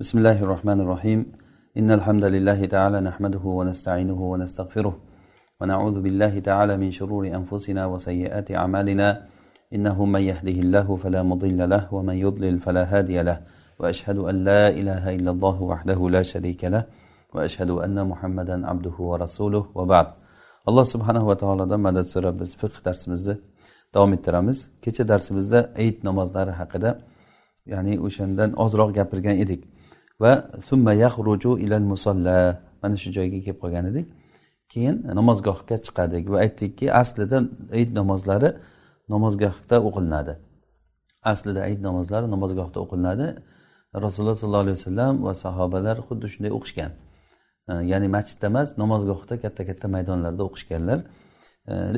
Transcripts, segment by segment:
بسم الله الرحمن الرحيم إن الحمد لله تعالى نحمده ونستعينه ونستغفره ونعوذ بالله تعالى من شرور أنفسنا وسيئات أعمالنا إنه من يهده الله فلا مضل له ومن يضلل فلا هادي له وأشهد أن لا إله إلا الله وحده لا شريك له وأشهد أن محمدا عبده ورسوله وبعد alloh subhanava taolodan madad so'rab biz fiqh darsimizni davom ettiramiz. Kecha darsimizda ayit namozlari haqida ya'ni o'shandan ozroq gapirgan edik. Va summa yaxruju ilal musalla. Mana shu joyga kelib qolgan edik. Keyin namozgohga chiqadik va aytdikki aslida ayit namozlari namozgohda o'qilinadi. Aslida ayit namozlari namozgohda o'qilinadi. Rasululloh sollallohu alayhi vasallam va sahobalar xuddi shunday o'qishgan. Ya'ni masjidda emas namozgohda katta katta maydonlarda o'qishganlar.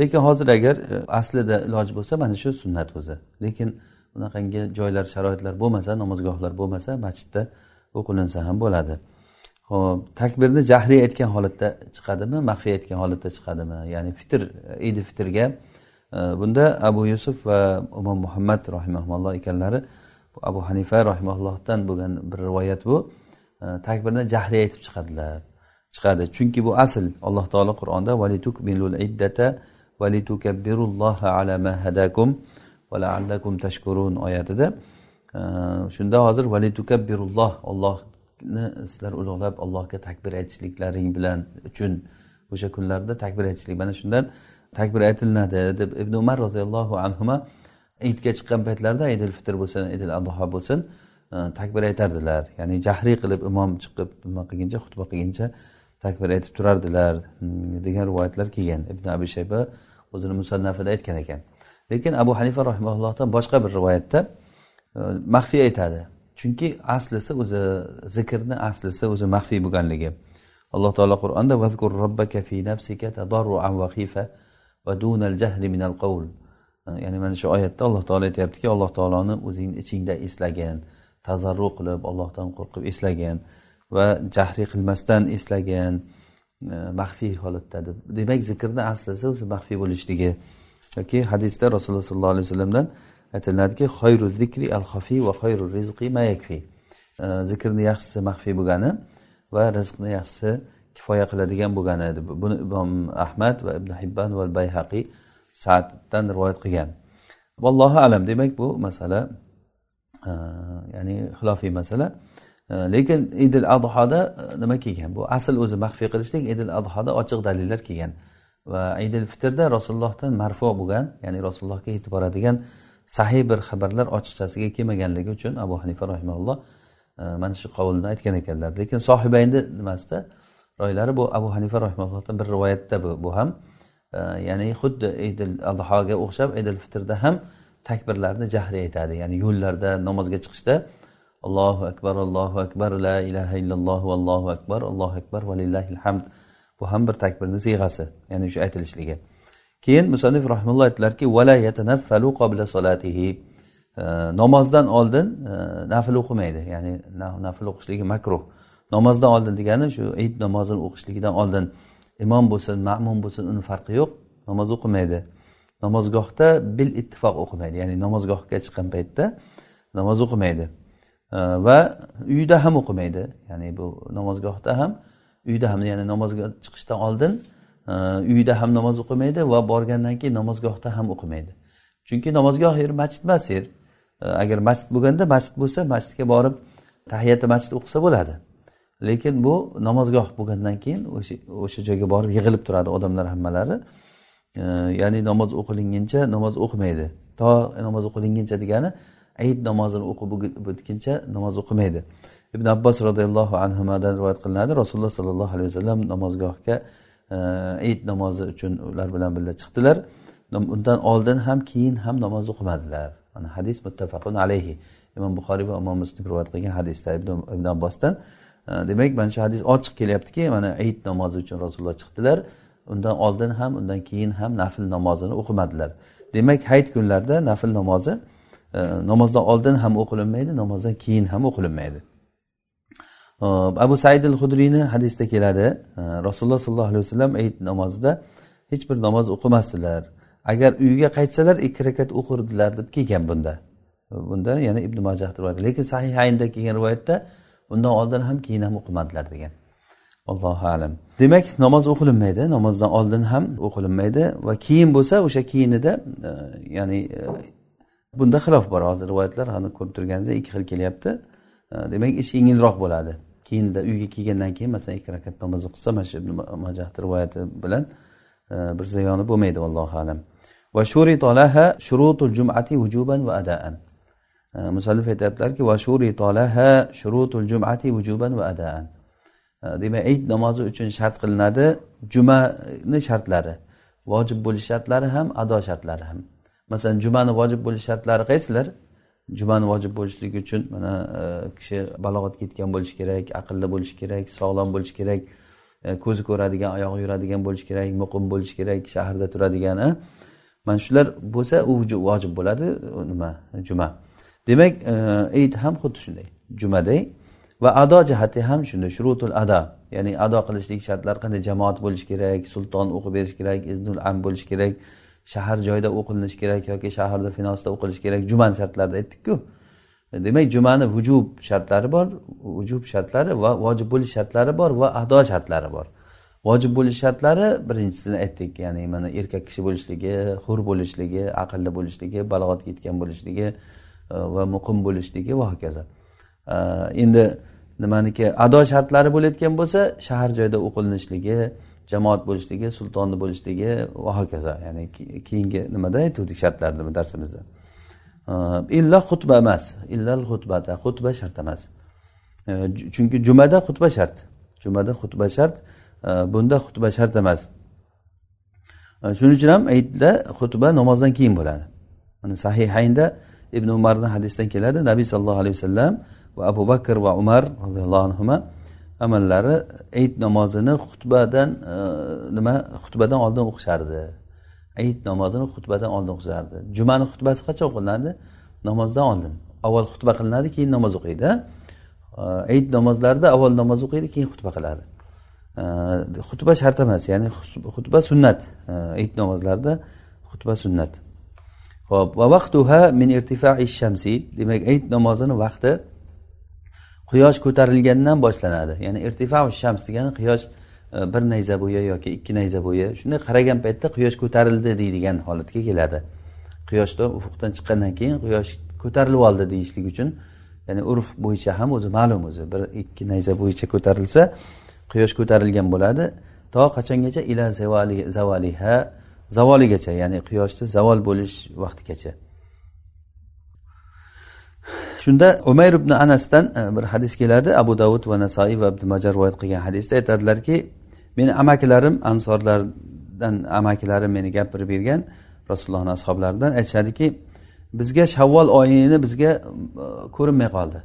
Lekin hozir agar e, aslida iloji bo'lsa mana shu sunnat o'zi. Lekin bunaqangi joylar sharoitlar bo'lmasa namozgohlar bo'lmasa masjidda o'qilinsa ham bo'ladi. Ho'p takbirni jahriy aytgan holatda chiqadimi maxfiy aytgan holatda chiqadimi? Ya'ni fitr idi fitrga e, bunda abu yusuf va imom muhammad rahimaulloh ekanlari abu hanifa rahimaullohdan bo'lgan bir rivoyat bu. E, takbirni jahriy aytib chiqadilar chiqadi. Chunki bu asl alloh taolo qur'onda iddata ala ma hadakum va laallakum tashkurun oyatida shunda hozir valitukabbirulloh ollohni sizlar ulug'lab allohga takbir aytishliklaring bilan uchun o'sha kunlarda takbir aytishlik. Mana shundan takbir aytilinadi deb ibn umar roziyallohu anhu idga chiqqan paytlarida idil fitr bo'lsin idil adho bo'lsin e, takbir aytardilar. Ya'ni jahriy qilib imom chiqib nima qilguncha xutba qilguncha takbir aytib turardilar. Hmm, degan rivoyatlar kelgan. Ibn abi shayba o'zini musannafida aytgan ekan. Lekin abu hanifa rahimallohdan boshqa bir rivoyatda Э, maxfiy aytadi. Chunki aslisi o'zi zikrni aslisi o'zi maxfiy bo'lganligi. Alloh taolo qur'onda vazkur robbaka fi nafsika tadarruan va xifa va dunal jahri minal qavl ya'ni mana shu oyatda alloh taolo aytyaptiki alloh taoloni o'zingni ichingda eslagin tazarru qilib allohdan qo'rqib eslagin va jahriy qilmasdan eslagin. Maxfiy holatda deb demak zikrni aslisi o'zi maxfiy bo'lishligi yoki hadisda rasululloh sollallohu alayhi vasallamdan aytiladiki xayru zikri al xafiy va xayru rizqi ma yakfi. Zikrni yaxshisi maxfiy bo'lgani va rizqni yaxshisi kifoya qiladigan bo'lgani buni imom ahmad va ibn hibban va bayhaqiy saaddan rivoyat qilgan. Vallohu alam demak bu masala ya'ni xilofiy masala. Lekin idil adhoda e, nima kelgan? Bu asl o'zi maxfiy qilishlik idil adhoda ochiq dalillar kelgan. Va idil fitrda rasulullohdan marfu bo'lgan ya'ni rasulullohga yetib boradigan sahiy bir xabarlar ochiqchasiga kelmaganligi uchun abu hanifa rahimaulloh e, mana shu qovulni aytgan ekanlar. Lekin sohibayni nimasida roylari bu abu hanifa rahimaullohdan bir rivoyatda bu, bu ham. E, ya'ni xuddi idil adhoga o'xshab idil fitrda ham takbirlarni jahriy aytadi. Ya'ni yo'llarda namozga chiqishda allohu akbar allohu akbar la ilaha illalloh vallohu akbar allohu akbar valillahil hamd bu ham bir takbirni siyg'asi ya'ni shu aytilishligi. Keyin musannif rahimulloh aytdilarki vala yatanaffalu qobla solatihi. E, namozdan oldin e, nafl o'qimaydi ya'ni nafl o'qishligi makruh. Namozdan oldin degani shu ayit namozini o'qishligidan oldin imom bo'lsin ma'mum bo'lsin uni farqi yo'q namoz o'qimaydi. Namozgohda bil ittifoq o'qimaydi ya'ni namozgohga chiqqan paytda namoz o'qimaydi. E, va uyda ham o'qimaydi ya'ni bu namozgohda ham uyda ham ya'ni namozga chiqishdan oldin uyida ham namoz o'qimaydi va borgandan keyin namozgohda ham o'qimaydi. Chunki namozgoh yer masjid emas yer agar masjid bo'lganda masjid bo'lsa masjidga borib tahiyati masjid o'qisa bo'ladi. Lekin bu namozgoh bo'lgandan keyin o'sha o'sha joyga borib yig'ilib turadi odamlar hammalari. Ya'ni namoz o'qilinguncha namoz o'qimaydi. To namoz o'qilinguncha degani ayit namozini o'qib bitguncha namoz o'qimaydi. Ibn abbos roziyallohu anhudan rivoyat qilinadi. Rasululloh sollallohu alayhi vasallam namozgohga e, namozi uchun ular bilan birga chiqdilar. Undan oldin ham keyin ham namoz o'qimadilar. Mana hadis muttafaqun alayhi. Imom buxoriy va imom muslim rivoyat qilgan hadisda ibn abbosdan. Demak mana shu hadis ochiq kelyaptiki mana ayit namozi uchun rasululloh chiqdilar. Undan oldin ham undan keyin ham nafl namozini o'qimadilar. Demak hayit kunlarida nafl namozi e, namozdan oldin ham o'qilinmaydi namozdan keyin ham o'qilinmaydi. Abu said al hudriyni hadisda keladi. Rasululloh sollallohu alayhi vasallam ayit namozida hech bir namoz o'qimasdilar. Agar uyiga qaytsalar ikki rakat o'qirdilar deb kelgan bunda. Bunda yana ibn majah rivoyat lekin sahih aynda kelgan rivoyatda undan oldin ham keyin ham o'qimadilar degan. Allohu alam. Demak namoz o'qilinmaydi. Namozdan oldin ham o'qilinmaydi va keyin bo'lsa o'sha keyinida e, ya'ni e, bunda xilof bor. Hozir rivoyatlar hali ko'rib turganingizdek ikki xil kelyapti. E, demak ish yengilroq bo'ladi. Keyinda uyga kelgandan keyin masalan ikki rakat namoz o'qisa mana shu majahni rivoyati bilan e, bir ziyoni bo'lmaydi allohu alam. Va laha shurutul jumati vujuban va adaan. E, musallif aytyaptilarki va laha shurutul jumati vujuban va adaan. E, demak ayit namozi uchun shart qilinadi jumani shartlari vojib bo'lish shartlari ham ado shartlari ham. Masalan jumani vojib bo'lish shartlari qaysilar jumani vojib bo'lishligi uchun mana e, kishi balog'atga yetgan bo'lishi kerak aqlli bo'lishi kerak sog'lom bo'lishi kerak e, ko'zi ko'radigan oyog'i yuradigan bo'lishi kerak muqim bo'lishi kerak shaharda turadigan e. mana shular bo'lsa u vojib bo'ladi nima juma. Demak ayit ham xuddi shunday jumaday. Va ado jihati ham shunday shurutul ado. Ya'ni ado qilishlik shartlari qanday jamoat bo'lishi kerak sulton o'qib berish kerak iznul am bo'lishi kerak shahar joyda o'qilinishi kerak yoki shaharda finosda o'qilishi kerak jumani shartlarida aytdikku. Demak jumani vujub shartlari bor vujub shartlari va vojib bo'lish shartlari bor va ado shartlari bor. Vojib bo'lish shartlari birinchisini aytdik ya'ni mana erkak kishi bo'lishligi hur bo'lishligi aqlli bo'lishligi balog'atga yetgan bo'lishligi e, va muqim bo'lishligi va hokazo. E, endi nimaniki ado shartlari bo'layotgan bo'lsa shahar joyda o'qilinishligi jamoat bo'lishligi sultonni bo'lishligi va hokazo. Ya'ni keyingi nimada aytuvdik shartlarni darsimizda? Illa xutba emas illal xutbata xutba shart emas. Chunki jumada xutba shart. Jumada xutba shart bunda xutba shart emas. Shuning uchun ham aytda xutba namozdan keyin bo'ladi. Mana sahihaynda ibn umarni hadisdan keladi. Nabiy sollallohu alayhi vasallam va abu bakr va umar roziyallohu anhu amallari ayit namozini xutbadan e, nima xutbadan oldin o'qishardi. Ayit namozini xutbadan oldin o'qishardi. Jumani xutbasi qachon o'qilinadi namozdan oldin. Avval xutba qilinadi keyin namoz o'qiydi. E, ayit namozlarida avval namoz o'qiydi keyin xutba qiladi. E, xutba shart emas ya'ni xutba sunnat. Ayit namozlarida xutba sunnat. Ho'p. Va vaqtuha min irtifai shamsi. Demak ayit namozini vaqti quyosh ko'tarilgandan boshlanadi. Ya'ni irtifau shams degani quyosh e, bir nayza bo'yi yoki ikki nayza bo'yi shunday qaragan paytda quyosh ko'tarildi deydigan holatga keladi. Quyoshda ufuqdan chiqqandan keyin quyosh ko'tarilib oldi deyishlik uchun ya'ni urf bo'yicha ham o'zi ma'lum o'zi bir ikki nayza bo'yicha ko'tarilsa quyosh ko'tarilgan bo'ladi. To qachongacha? Ila zavali zavaliha zavoligacha ya'ni quyoshni zavol bo'lish vaqtigacha. Shunda umayr ibn anasdan e, bir hadis keladi. Abu davud va nasoiy va ibn majar rivoyat qilgan hadisda aytadilarki meni amakilarim ansorlardan amakilarim meni gapirib bergan rasulullohni ashoblaridan aytishadiki bizga shavvol oyini bizga e, ko'rinmay qoldi.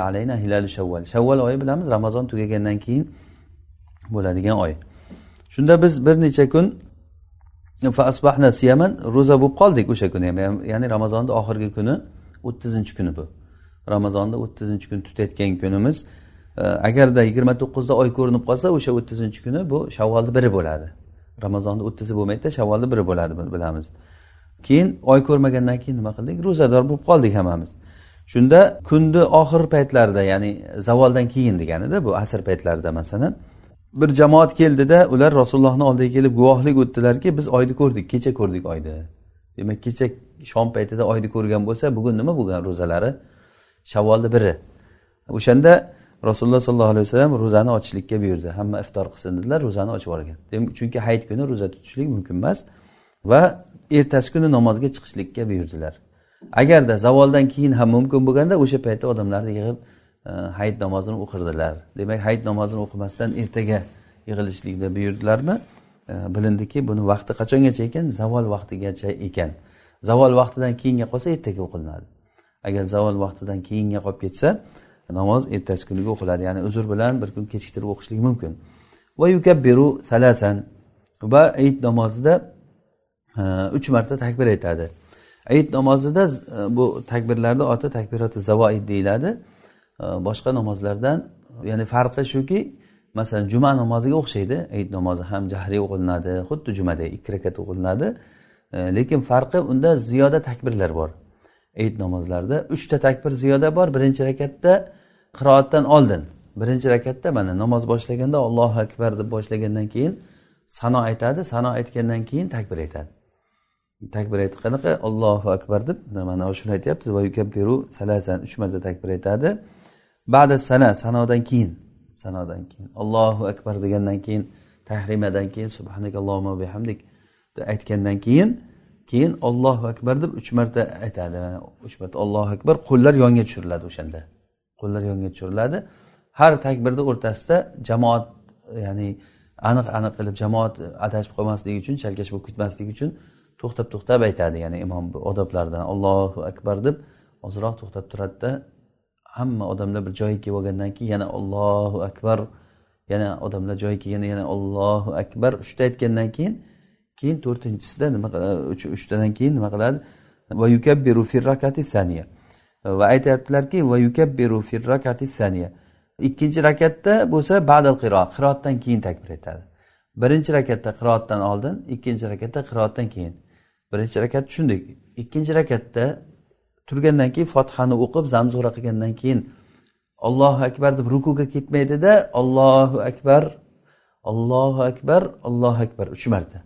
Alayna hilalu shavval shavval oyi bilamiz ramazon tugagandan keyin bo'ladigan oy. Shunda biz bir necha kun e, ro'za bo'lib qoldik o'sha kuni. Ham ya'ni ramazonni oxirgi kuni o'ttizinchi kuni bu. Ramazonni o'ttizinchi kun tutayotgan kunimiz e, agarda yigirma to'qqizda oy ko'rinib qolsa o'sha o'ttizinchi kuni bu shavvolni biri bo'ladi. Ramazonni o'ttizi bo'lmaydida shavvolni biri bo'ladi bilamiz. Keyin oy ko'rmagandan keyin nima qildik? Ro'zador bo'lib qoldik hammamiz. Shunda kunni oxir paytlarida ya'ni zavoldan keyin deganida bu asr paytlarida masalan bir jamoat keldida ular rasulullohni oldiga kelib guvohlik o'tdilarki biz oyni ko'rdik kecha ko'rdik oyni. Demak kecha shom paytida oyni ko'rgan bo'lsa bugun nima bo'lgan ro'zalari? Shavvolni biri. O'shanda rasululloh sollallohu alayhi vasallam ro'zani ochishlikka buyurdi. Hamma iftor qilsin dedilar ro'zani ochib yuborgan. Chunki hayit kuni ro'za tutishlik mumkin emas va ertasi kuni namozga chiqishlikka buyurdilar. Agarda zavoldan keyin ham mumkin bo'lganda o'sha paytda odamlarni yig'ib e, hayit namozini o'qirdilar. Demak hayit namozini o'qimasdan ertaga yig'ilishlikni buyurdilarmi? E, bilindiki buni vaqti qachongacha ekan? Zavol vaqtigacha ekan. Zavol vaqtidan keyinga qolsa ertaga o'qilinadi. Agar zavol vaqtidan keyinga qolib ketsa namoz ertasi kuniga o'qiladi. Ya'ni uzr bilan bir kun kechiktirib o'qishlik mumkin. Va yukabbiru salatan va hayit namozida e, uch marta takbir aytadi. Hayit namozida e, bu takbirlarni oti takbiroti zavoid deyiladi. E, boshqa namozlardan ya'ni farqi shuki masalan juma namoziga o'xshaydi. Hayit namozi ham jahriy o'qilinadi xuddi jumada ikki rakat o'qilinadi. Lekin farqi unda ziyoda takbirlar bor. Eid namozlarida uchta takbir ziyoda bor. Birinchi rakatda qiroatdan oldin. Birinchi rakatda mana namoz boshlaganda allohu akbar deb boshlagandan keyin sano aytadi. Sano aytgandan keyin takbir aytadi. Takbir aytib qanaqa? Allohu akbar deb mana shuni aytyapti va yukabbiru salasan uch marta takbir aytadi. Ba'da sana sanodan keyin. Sanodan keyin. Allohu akbar degandan keyin tahrimadan keyin subhanakallohumma bihamdik aytgandan keyin keyin ollohu akbar deb uch marta aytadi. Uch marta allohu akbar qo'llar yonga tushiriladi o'shanda. Qo'llar yonga tushiriladi. Har takbirni o'rtasida jamoat ya'ni aniq aniq qilib jamoat adashib qolmasligi uchun chalkash bo'lib ketmasligi uchun to'xtab to'xtab aytadi. Ya'ni imom odoblaridan allohu akbar deb ozroq to'xtab turadida hamma odamlar bir joyiga kelib olgandan keyin yana ollohu akbar yana odamlar joyiga kelganda yana ollohu akbar uchta aytgandan keyin keyin to'rtinchisida nima uchtadan keyin nima qiladi? Va yukabbiru firrakati saniya va aytyaptilarki va yukabbiru firrakati saniya ikkinchi rakatda bo'lsa badal qiro qiroatdan keyin takbir aytadi birinchi rakatda qiroatdan oldin ikkinchi rakatda qiroatdan keyin. Birinchi rakat tushundik. Ikkinchi rakatda turgandan keyin fotihani o'qib zamzura qilgandan keyin ollohu akbar deb rukuga ketmaydida ollohu akbar ollohu akbar ollohu akbar. Uch marta.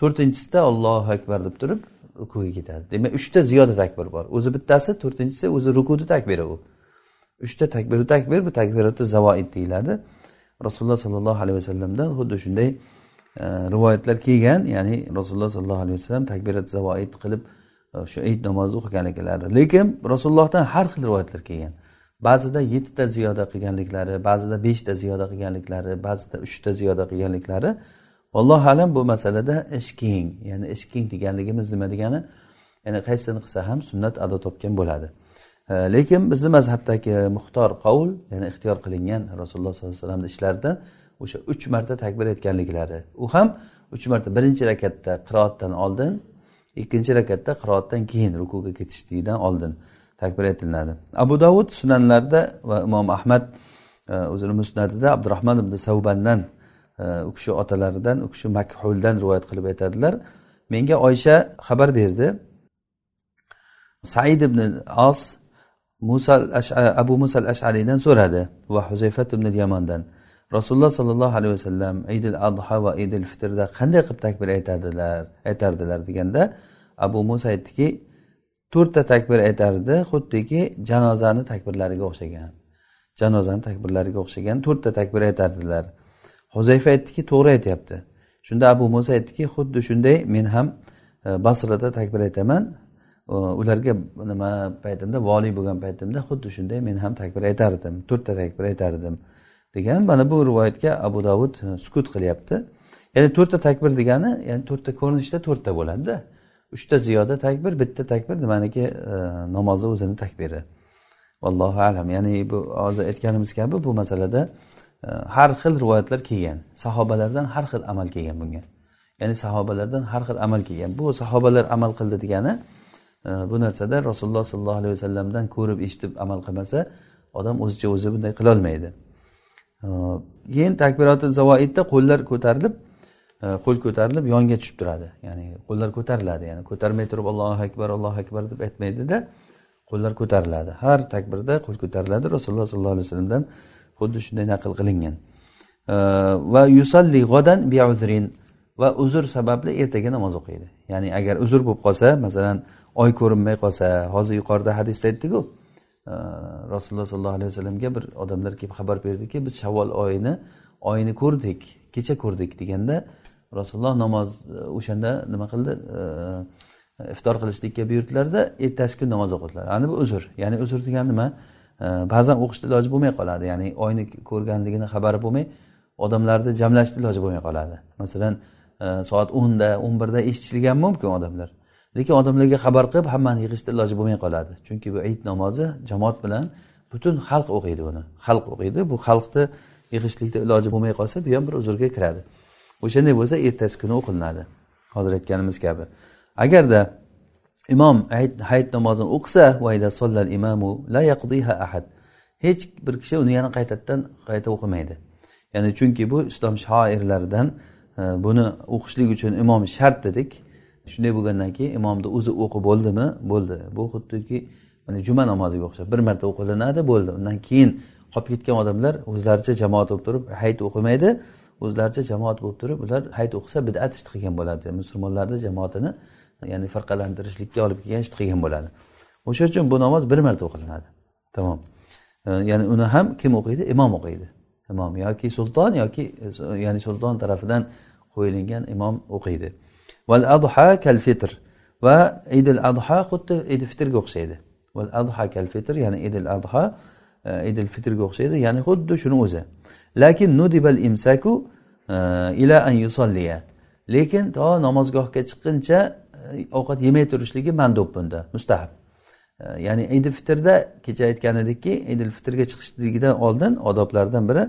To'rtinchisida ollohu akbar deb turib rukuga ketadi. Demak uchta ziyoda takbir bor. O'zi bittasi to'rtinchisi o'zi rukuni takbiri u. Uchta takbiru takbir bu takbirati zavoid deyiladi. Rasululloh sollallohu alayhi vasallamdan xuddi shunday e, rivoyatlar kelgan. Ya'ni rasululloh sollallohu alayhi vasallam takbirat zavoid qilib e, shu eid namozini o'qiganliklari lekin rasulullohdan har xil rivoyatlar kelgan. Ba'zida yettita ziyoda qilganliklari ba'zida beshta ziyoda qilganliklari ba'zida uchta ziyoda qilganliklari allohu alam bu masalada ish keng ya'ni ish keng deganligimiz nima degani? Ya'ni qaysini qilsa ham sunnat ado topgan bo'ladi. E, lekin bizni mazhabdagi muxtor qovul ya'ni ixtiyor qilingan rasululloh sollallohu alayhi vasallamni ishlaridan o'sha uch marta takbir aytganliklari u ham uch marta birinchi rakatda qiroatdan oldin ikkinchi rakatda qiroatdan keyin rukuga ketishlikdan oldin takbir aytilinadi abu davud sunanlarida va imom ahmad e, o'zini musnatida abdurahmon ibn savbandan u kishi otalaridan u kishi makhuldan rivoyat qilib aytadilar. Menga oysha xabar berdi. Said ibn os musa abu musa al ashariydan so'radi va huzayfat ibn yamondan rasululloh sollallohu alayhi vasallam idil adha va idil fitrda qanday qilib takbir aytadilar aytardilar deganda abu musa aytdiki to'rtta takbir aytardi xuddiki janozani takbirlariga o'xshagan janozani takbirlariga o'xshagan to'rtta takbir aytardilar. Huzayfa aytdiki to'g'ri aytyapti. Shunda abu muso aytdiki xuddi shunday men ham e, basrada takbir aytaman. E, ularga nima paytimda voliy bo'lgan paytimda xuddi shunday men ham takbir aytardim to'rtta takbir aytardim degan. Mana bu rivoyatga abu davud e, sukut qilyapti. Ya'ni to'rtta takbir degani ya'ni to'rtta ko'rinishda to'rtta bo'ladida uchta ziyoda takbir bitta takbir nimaniki namozni o'zini takbiri. Vallohu alam. Ya'ni bu hozir aytganimiz kabi bu masalada e, har xil rivoyatlar kelgan. Sahobalardan har xil amal kelgan bunga. Ya'ni sahobalardan har xil amal kelgan. Bu sahobalar amal qildi degani e, bu narsada rasululloh sollallohu alayhi vasallamdan ko'rib eshitib amal qilmasa odam o'zicha o'zi bunday qilolmaydi. Keyin takbiroti zavoidda qo'llar ko'tarilib e, qo'l ko'tarilib yonga tushib turadi. Ya'ni qo'llar ko'tariladi ya'ni ko'tarmay turib allohu akbar allohu akbar deb aytmaydida qo'llar ko'tariladi. Har takbirda qo'l ko'tariladi. Rasululloh sollallohu alayhi vasallamdan xuddi shunday naql qilingan. Va yusalli g'odan biuzrin va uzr sababli ertaga namoz o'qiydi. Ya'ni agar uzr bo'lib qolsa masalan oy ko'rinmay qolsa hozir yuqorida hadisda aytdiku rasululloh sollallohu alayhi vasallamga bir odamlar kelib xabar berdiki biz shavvol oyini oyini ko'rdik kecha ko'rdik deganda rasululloh namoz e, o'shanda nima qildi? Iftor qilishlikka buyurdilarda ertasi kun namoz o'qidilar ana bu uzr. Ya'ni uzr degani nima? Ba'zan o'qishni iloji bo'lmay qoladi. Ya'ni oyni ko'rganligini xabari bo'lmay odamlarni jamlashni iloji bo'lmay qoladi. Masalan e, soat o'nda o'n birda eshitishligi ham mumkin odamlar. Lekin odamlarga xabar qilib hammani yig'ishni iloji bo'lmay qoladi. Chunki bu ayit namozi jamoat bilan butun xalq o'qiydi uni xalq o'qiydi. Bu xalqni yig'ishlikda iloji bo'lmay qolsa bu ham bir uzrga kiradi. O'shanday bo'lsa ertasi kuni o'qilinadi. Hozir aytganimiz kabi. Agarda imom hayit namozini o'qisa hech bir kishi uni yana qaytadan qayta o'qimaydi. Ya'ni chunki bu islom shoirlaridan e, buni o'qishlik uchun imom shart dedik. Shunday bo'lgandan keyin imomni o'zi o'qib bo'ldimi? Bo'ldi. Bu xuddiki mana juma namoziga o'xshab bir marta o'qilinadi bo'ldi. Undan keyin qolib ketgan odamlar o'zlaricha jamoat bo'lib turib hayit o'qimaydi. O'zlaricha jamoat bo'lib turib ular hayit o'qisa bidat ish qilgan bo'ladi. Musulmonlarni jamoatini ya'ni farqalantirishlikka olib kelgan ishni qilgan bo'ladi. O'sha uchun bu namoz bir marta o'qilinadi. Tamom. Ya'ni uni ham kim o'qiydi? Imom o'qiydi. Imom yoki sulton yoki ya'ni sulton tarafidan qo'yilgan imom o'qiydi. Val adha kal fitr. Va idil adha xuddi idi fitrga o'xshaydi. Val adha kal fitr ya'ni idil adha e, idil fitrga o'xshaydi ya'ni xuddi shuni o'zi. Lakin nudibal imsaku e, ila an yusolliya lekin to namozgohga chiqquncha ovqat yemay turishligi mandub bunda mustahab. E, ya'ni idil fitrda kecha aytgan edikki idil fitrga chiqishligidan oldin odoblardan biri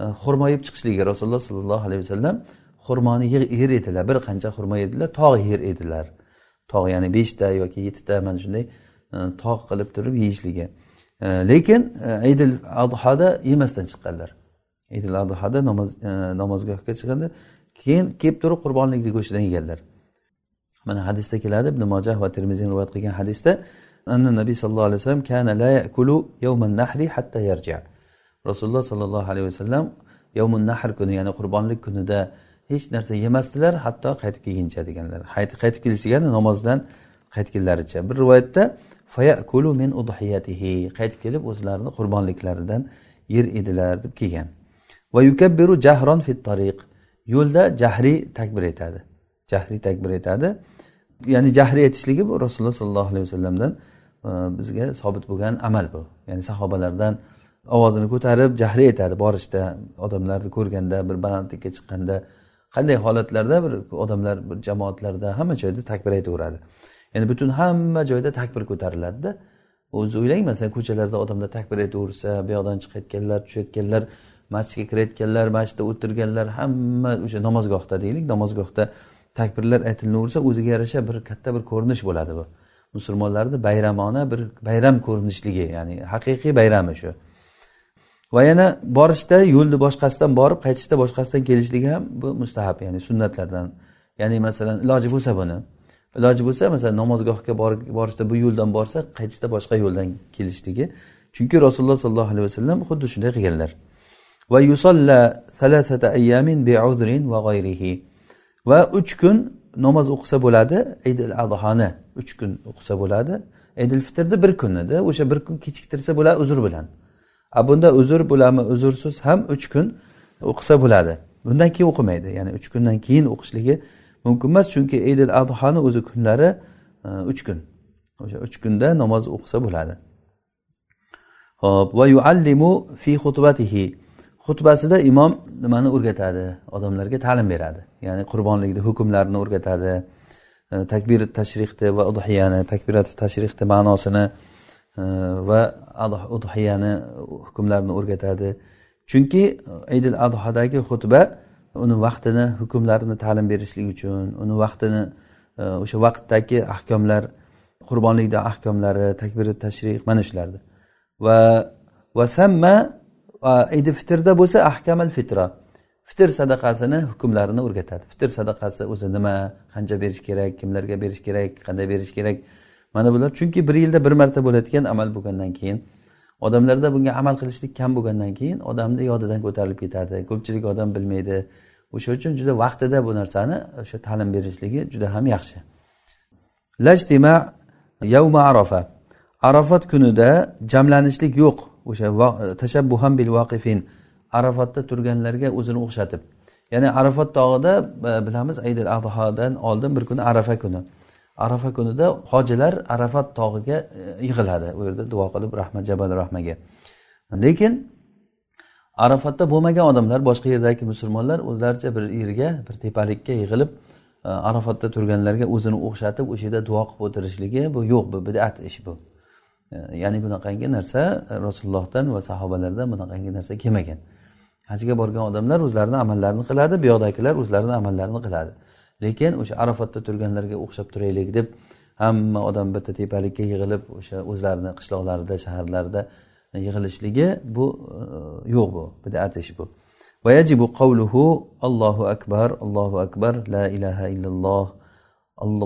e, xurmo yeb chiqishligi rasululloh sollallohu alayhi vasallam xurmoni yer edilar bir qancha xurmo yedilar tog' yer edilar. Tog' ya'ni beshta yoki yettita mana shunday e, tog' qilib turib yeyishligi. Lekin idil adhoda yemasdan chiqqanlar. Idil adhoda namoz namozgohga chiqqanda keyin kelib turib qurbonlikni go'shtidan yeganlar. Mana hadisda keladi. Ibn mojah va termiziy rivoyat qilgan hadisda anna nabiy sallallohu alayhi vasallam kana la yakulu yawman nahri hatta yarja rasululloh sollallohu alayhi vasallam yovmun nahr kuni ya'ni qurbonlik kunida hech narsa yemasdilar hatto qaytib kelguncha deganlar. Qaytib kelish degani namozdan qaytganlaricha bir rivoyatda fayakulu min udhiyatihi qaytib kelib o'zlarini qurbonliklaridan yer edilar deb kelgan. Va yukabbiru jahron fit tariq yo'lda jahriy takbir aytadi jahriy takbir aytadi ya'ni jahriy aytishligi bu rasululloh sollallohu alayhi vasallamdan e, bizga sobit bo'lgan amal bu. Ya'ni sahobalardan ovozini ko'tarib jahriy aytadi borishda odamlarni ko'rganda bir balandlikka chiqqanda. Qanday holatlarda bir odamlar bir jamoatlarda hamma joyda takbir aytaveradi. Ya'ni butun hamma joyda takbir ko'tariladida. O'zi o'ylang masalan ko'chalarda odamlar takbir aytaversa bu yoqdan chiqayotganlar tushayotganlar masjidga kirayotganlar masjidda o'tirganlar hamma o'sha namozgohda deylik. Namozgohda takbirlar aytilaversa o'ziga yarasha bir katta bir ko'rinish bo'ladi bu. Musulmonlarni bayramona bir bayram ko'rinishligi ya'ni haqiqiy bayrami shu. Va yana borishda yo'lni boshqasidan borib qaytishda boshqasidan kelishligi ham bu mustahab ya'ni sunnatlardan. Ya'ni masalan iloji bo'lsa buni. Iloji bo'lsa masalan namozgohga borishda bu yo'ldan borsa qaytishda boshqa yo'ldan kelishligi. Chunki rasululloh sollallohu alayhi vasallam xuddi shunday qilganlar. Va yusolla salasata ayyamin biudrin va g'ayrihi. Va uch kun namoz o'qisa bo'ladi idil adhoni uch kun o'qisa bo'ladi idil fitrni bir kun edi o'sha bir kun kechiktirsa bo'ladi uzr bilan. A bunda uzr bo'ladimi uzrsiz ham uch kun o'qisa bo'ladi. Bundan keyin o'qimaydi ya'ni uch kundan keyin o'qishligi mumkin emas chunki idil adhoni o'zi kunlari e, uch kun o'sha uch kunda namoz o'qisa bo'ladi. Ho'p va yuallimu fi xutbatihi. Xutbasida imom nimani o'rgatadi? Odamlarga ta'lim beradi. Ya'ni qurbonlikni hukmlarini o'rgatadi. E, Takbir tashrihni va udhiyani takbirat tashrihni ma'nosini e, va udhiyani hukmlarini o'rgatadi. Chunki idil adhodagi xutba uni vaqtini hukmlarini ta'lim berishlik uchun uni vaqtini e, o'sha vaqtdagi ahkomlar qurbonlikni ahkomlari takbiri tashrih mana shularni va va samma idi fitrda bo'lsa ahkamal fitra. Fitr sadaqasini hukmlarini o'rgatadi. Fitr sadaqasi o'zi nima qancha berish kerak kimlarga berish kerak qanday berish kerak? Mana bular. Chunki bir yilda bir marta bo'ladigan amal bo'lgandan keyin odamlarda bunga amal qilishlik kam bo'lgandan keyin odamni yodidan ko'tarilib ketadi. Ko'pchilik odam bilmaydi. O'sha uchun juda vaqtida bu narsani o'sha ta'lim berishligi juda ham yaxshi. Lajtima yavma arafa. Arafat kunida jamlanishlik yo'q. O'sha tashabbuham bil vaqifin. Arafatda turganlarga o'zini o'xshatib. Ya'ni arafat tog'ida e, bilamiz aydil adhodan oldin bir kuni arafa kuni. Arafa kunida hojilar arafat tog'iga e, yig'iladi. U yerda duo qilib rahmat jabal rahmaga. Lekin arafatda bo'lmagan odamlar boshqa yerdagi musulmonlar o'zlaricha bir yerga bir tepalikka yig'ilib e, arafatda turganlarga o'zini o'xshatib o'sha yerda duo qilib o'tirishligi bu yo'q bu bidat ish bu. ya'ni bunaqangi narsa rasulullohdan va sahobalardan bunaqangi narsa kelmagan hajga borgan odamlar o'zlarini amallarini qiladi bu yoqdagilar o'zlarini amallarini qiladi lekin o'sha arafatda turganlarga o'xshab turaylik deb hamma odam bitta tepalikka yig'ilib o'sha o'zlarini qishloqlarida shaharlarida yig'ilishligi bu e, yo'q bu bidat ish bu ويجب قوله الله أكبر الله أكبر لا إله إلا الله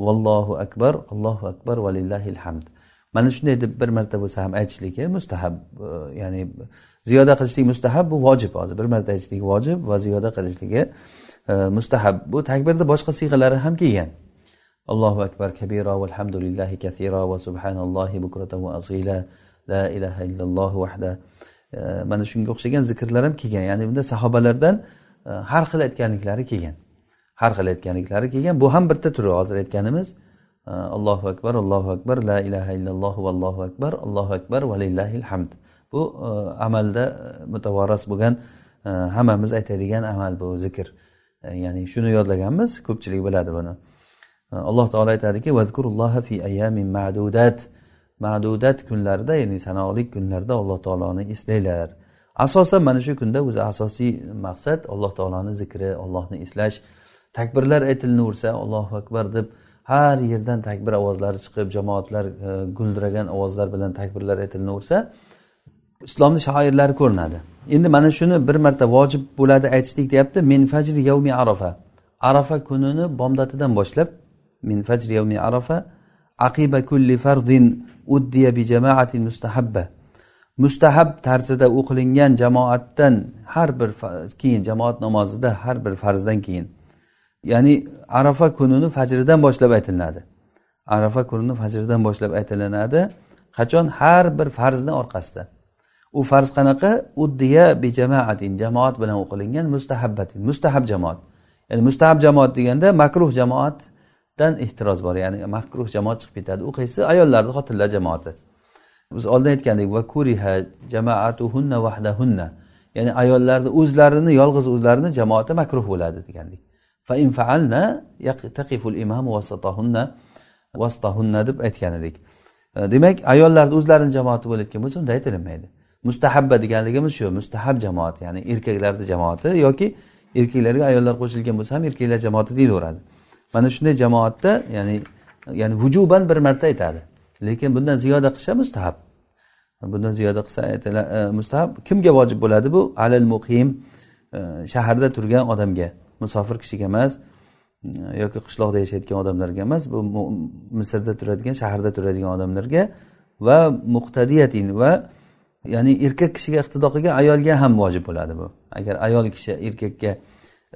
والله أكبر الله أكبر ولله الحمد Mana shunday deb bir marta bo'lsa ham aytishligi e, mustahab e, ya'ni ziyoda qilishlik mustahab bu vojib hozir. Bir marta aytishlik vojib va ziyoda qilishligi e, mustahab. Bu takbirni boshqa siyg'alari ham kelgan. Allohu akbar kabira valhamdulillahi kathira va subhanallohi bukratan va asila. La ilaha illalloh vahda. Mana shunga o'xshagan zikrlar ham kelgan. Ya'ni bunda sahobalardan har xil aytganliklari kelgan. Har xil aytganliklari kelgan. Bu ham bitta turi hozir aytganimiz. Allohu akbar allohu akbar la ilaha illalloh vallohu akbar allohu akbar valillahil hamd. Bu e, amalda e, mutavoras bo'lgan e, hammamiz aytadigan amal bu zikr. Ya'ni shuni yodlaganmiz ko'pchilik biladi buni. Alloh taolo aytadiki fi ayamin ma'dudat. Ma'dudat kunlarda ya'ni sanoqli kunlarda alloh taoloni eslanglar asosan mana shu kunda o'zi asosiy maqsad alloh taoloni zikri ollohni eslash. Takbirlar aytilaversa allohu akbar deb har yerdan takbir ovozlari chiqib jamoatlar e, guldiragan ovozlar bilan takbirlar aytilaversa islomni shoirlari ko'rinadi. Endi mana shuni bir marta vojib bo'ladi aytishlik deyapti. Min fajri yavmi arafa. Arafa kunini bomdatidan boshlab min fajri yavmi arafa aqiba kulli fardin uddiya bi jamaatin mustahabba. Mustahab tarzida o'qilingan jamoatdan har bir keyin jamoat namozida har bir farzdan keyin ya'ni arafa kunini fajridan boshlab aytilinadi arafa kunini fajridan boshlab aytilinadi qachon? Har bir farzni orqasida. U farz qanaqa? Uddiya bi jamaatin jamoat bilan o'qilingan mustahabbatin mustahab jamoat. Ya'ni mustahab jamoat deganda makruh jamoatdan ehtiroz bor. Ya'ni makruh jamoat chiqib ketadi. U qaysi? Ayollarni xotinlar jamoati. Biz oldin aytgandik va kuriha jamaatuhunna vahdahunna. Ya'ni ayollarni o'zlarini yolg'iz o'zlarini jamoati makruh bo'ladi degandik. Fa in faalna taqiful imamu vasatahunna vasatahunna deb aytgan edik demak ayollarni o'zlarini jamoati bo'layotgan bo'lsa unda aytilinmaydi mustahabba deganligimiz shu mustahab jamoat ya'ni erkaklarni jamoati yoki erkaklarga ayollar qo'shilgan bo'lsa ham erkaklar jamoati deyilaveradi mana shunday jamoatda ya'ni ya'ni vujuban bir marta aytadi. Lekin bundan ziyoda qilsa mustahab. Bundan ziyoda qilsa e, mustahab kimga vojib bo'ladi bu? Alal muqim e, shaharda turgan odamga. Musofir kishiga emas e, yoki qishloqda yashayotgan odamlarga emas bu misrda turadigan shaharda turadigan odamlarga va muqtadiyatin va ya'ni erkak kishiga iqtido qilgan ayolga ham vojib bo'ladi bu. Agar ayol kishi erkakka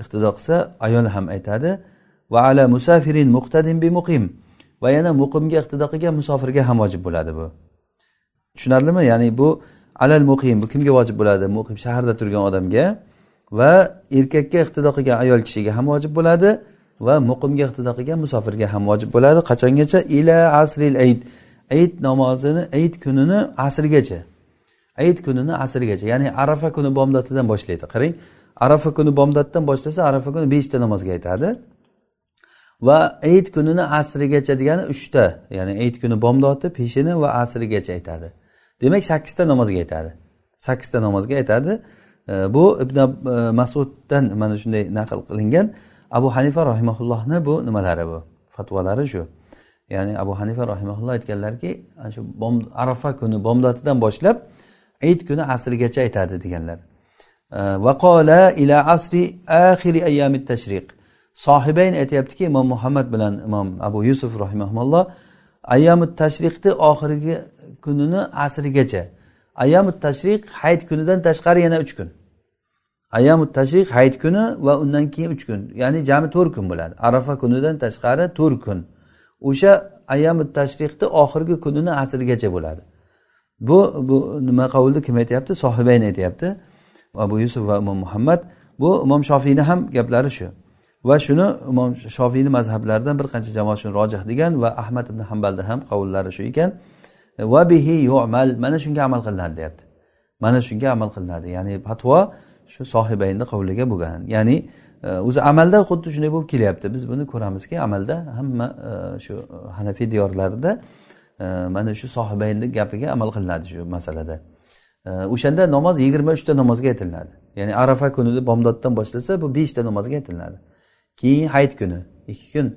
iqtido qilsa ayol ham aytadi va ala musafirin muqtadin bi muqim. Va yana muqimga iqtido qilgan musofirga ham vojib bo'ladi bu. Tushunarlimi? Ya'ni bu alal muqim bu kimga vojib bo'ladi? Muqim shaharda turgan odamga va erkakka iqtido qilgan ayol kishiga ham vojib bo'ladi va muqimga iqtido qilgan musofirga ham vojib bo'ladi. Qachongacha? Ila asril ayt ayit namozini ayit kunini asrgacha. Ayit kunini asrgacha. Ya'ni arafa kuni bomdoddan boshlaydi. Qarang arafa kuni bomdoddan boshlasa arafa kuni beshta namozga aytadi. Va ayit kunini asrigacha degani uchta. Ya'ni ayit kuni bomdodi peshini va asrigacha aytadi. Demak sakkizta namozga aytadi. Sakkizta namozga aytadi. Bu ibn e, masuddan mana shunday naql qilingan. Abu hanifa rahimaullohni bu nimalari bu? Fatvolari shu. Ya'ni abu hanifa rahimaulloh aytganlarki shu arafa kuni bomdodidan boshlab ayit kuni asrigacha aytadi deganlar. Vaqola ila asri axiri ayyami tashriq. Sohibayn aytyaptiki imom muhammad bilan imom abu yusuf rahimaulloh ayyami tashriqni oxirgi kunini asrigacha ayyamut tashriq hayit kunidan tashqari yana uch kun. Ayyamut tashriq hayit kuni va undan keyin uch kun. Ya'ni jami to'rt kun bo'ladi. Arafa kunidan tashqari to'rt kun. O'sha ayyamut tashriqni oxirgi kunini asrgacha bo'ladi. Bu bu nima qavulni kim aytyapti? Sohibayn aytyapti. Abu yusuf va imom muhammad. Bu imom shofiyni ham gaplari shu. Va shuni imom shofiyni mazhablaridan bir qancha jamoat shuni rojih degan va ahmad ibn hambalda ham qavullari shu ekan. Va bihi yu'mal mana shunga amal qilinadi deyapti mana shunga amal qilinadi ya'ni fatvo shu sohibayni qavliga bo'lgan. Ya'ni e, o'zi amalda xuddi shunday bo'lib kelyapti. Biz buni ko'ramizki amalda hamma e, shu hanafiy diyorlarida e, mana shu sohibayni gapiga amal qilinadi shu masalada. O'shanda namoz yigirma uchta namozga aytilinadi. Ya'ni arafa kunida bomdoddan boshlasa bu beshta namozga aytilinadi. Keyin hayit kuni ikki kun.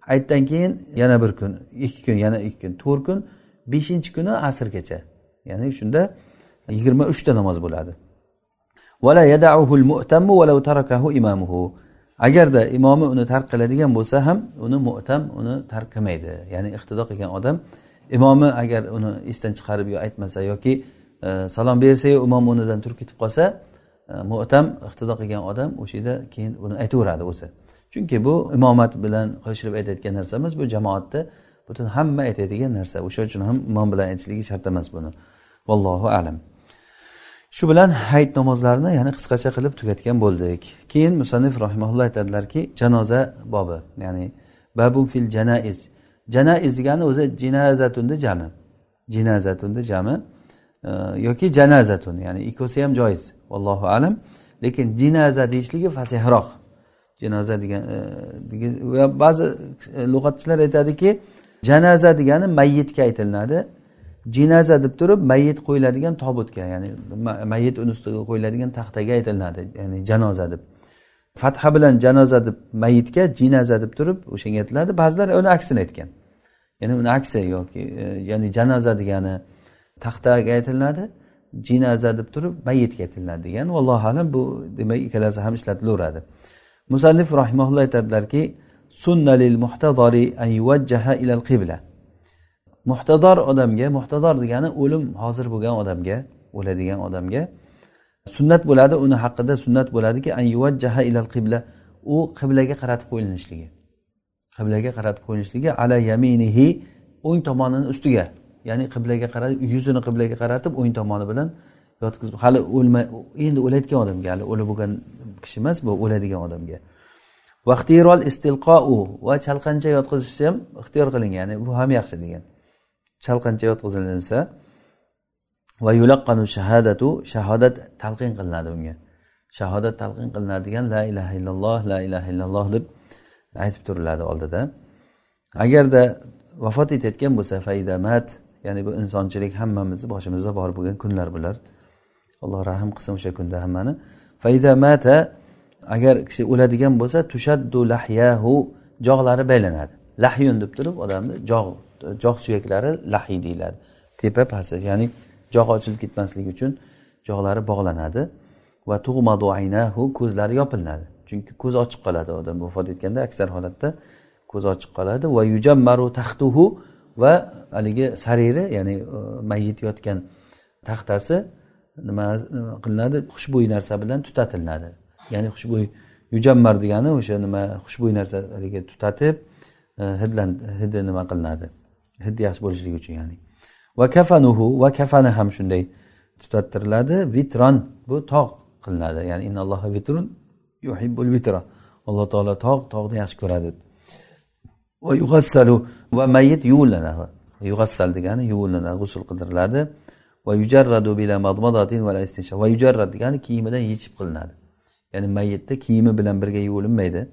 Hayitdan keyin yana bir kun ikki kun yana ikki kun. To'rt kun beshinchi kuni asrgacha. Ya'ni shunda yigirma uchta namoz bo'ladi. Agarda imomi uni tark qiladigan bo'lsa ham uni mu'tam uni tark qilmaydi ya'ni iqtido qilgan odam imomi agar uni esdan chiqarib yo aytmasa yoki e, salom bersayu imom o'rnidan turib ketib qolsa e, mo'tam iqtido qilgan odam o'sha yerda keyin buni aytaveradi o'zi. Chunki bu imomat bilan qo'shilib aytayotgan narsa emas bu jamoatda butun hamma aytadigan narsa o'sha uchun ham imom bilan aytishligi shart emas buni. Vallohu alam. Shu bilan hayit namozlarini ya'ni qisqacha qilib tugatgan bo'ldik. Keyin musannif rahimaulloh aytadilarki janoza bobi ya'ni babun fil janaiz. Janaiz degani o'zi jinazatunni jami. Jinazatunni jami e, yoki janazatun ya'ni ikkovsi ham joiz. Vallohu alam. Lekin jinaza deyishligi fasihroq. Jinoza degan e, ba'zi e, lug'atchilar aytadiki janoza degani mayyitga aytilinadi. Jinaza deb turib mayit qo'yiladigan tobutga ya'ni mayit uni ustiga qo'yiladigan taxtaga aytilinadi ya'ni janoza deb. Fatha bilan janoza deb mayitga jinaza deb turib o'shanga aytiladi. Ba'zilar uni aksini aytgan. Ya'ni uni aksi yoki e, ya'ni janoza degani taxtaga aytilinadi jinaza deb turib mayitga aytilinadi degan vallohu alam bu demak ikkalasi ham ishlatilaveradi musannif rahimaulloh aytadilarki sunnalil muhtadori an yuvajjaha ilal qibla. Muhtador odamga muhtador degani o'lim hozir bo'lgan odamga o'ladigan odamga sunnat bo'ladi uni haqida sunnat bo'ladiki an yuvajjaha ilal qibla. U qiblaga qaratib qo'yilishligi. Qiblaga qaratib qo'yilishligi ala yaminihi o'ng tomonini ustiga. Ya'ni qiblaga qaratib yuzini qiblaga qaratib o'ng tomoni bilan yotqizib hali o'lmay endi o'layotgan odamga hali o'lib bo'lgan kishi emas bu o'ladigan odamga. Vaqtirol istilqou va chalqancha yotqizishni ham ixtiyor qiling ya'ni bu ham yaxshi degan. Chalqancha yotqizilinsa va yulaqqanu shahadatu shahodat talqin qilinadi unga shahodat talqin qilinadigan la ilaha illalloh la ilaha illalloh deb aytib turiladi oldida. Agarda vafot etayotgan bo'lsa faydamat ya'ni bu insonchilik hammamizni boshimizda bor bo'lgan kunlar bular. Alloh rahm qilsin o'sha kunda hammani. Faydamata agar kishi o'ladigan bo'lsa tushaddu lahyahu jog'lari baylanadi. Lahyun deb turib odamni jog' jog' suyaklari lahiy deyiladi. Tepa pasti ya'ni jog' ochilib ketmasligi uchun jog'lari bog'lanadi va tug'madu aynahu ko'zlari yopiladi. Chunki ko'z ochiq qoladi odam vafot etganda aksar holatda ko'z ochiq qoladi. Va yujammaru taxtuhu va haligi sariri ya'ni e, mayit yotgan taxtasi nima e, qilinadi? Xushbo'y narsa bilan tutatilinadi ya'ni xushbo'y yujammar degani o'sha nima xushbo'y narsa haligi tutatib e, hidlan hidi nima qilinadi? Hidi yaxshi bo'lishligi uchun ya'ni. Va kafanuhu va kafani ham shunday tutattiriladi. Vitron bu tog' qilinadi. Ya'ni innalloha vitrun yuhibbul vitra. Alloh taolo tog' tog'ni yaxshi ko'radi. Va yug'assalu va mayit yuvillanadi. Yug'assal degani yuvillanadi g'usul qildiriladi. Va yujarradu bila madmadatin va va yujarrad degani kiyimidan yechib qilinadi. Ya'ni mayitni kiyimi bilan birga yuvilinmaydi.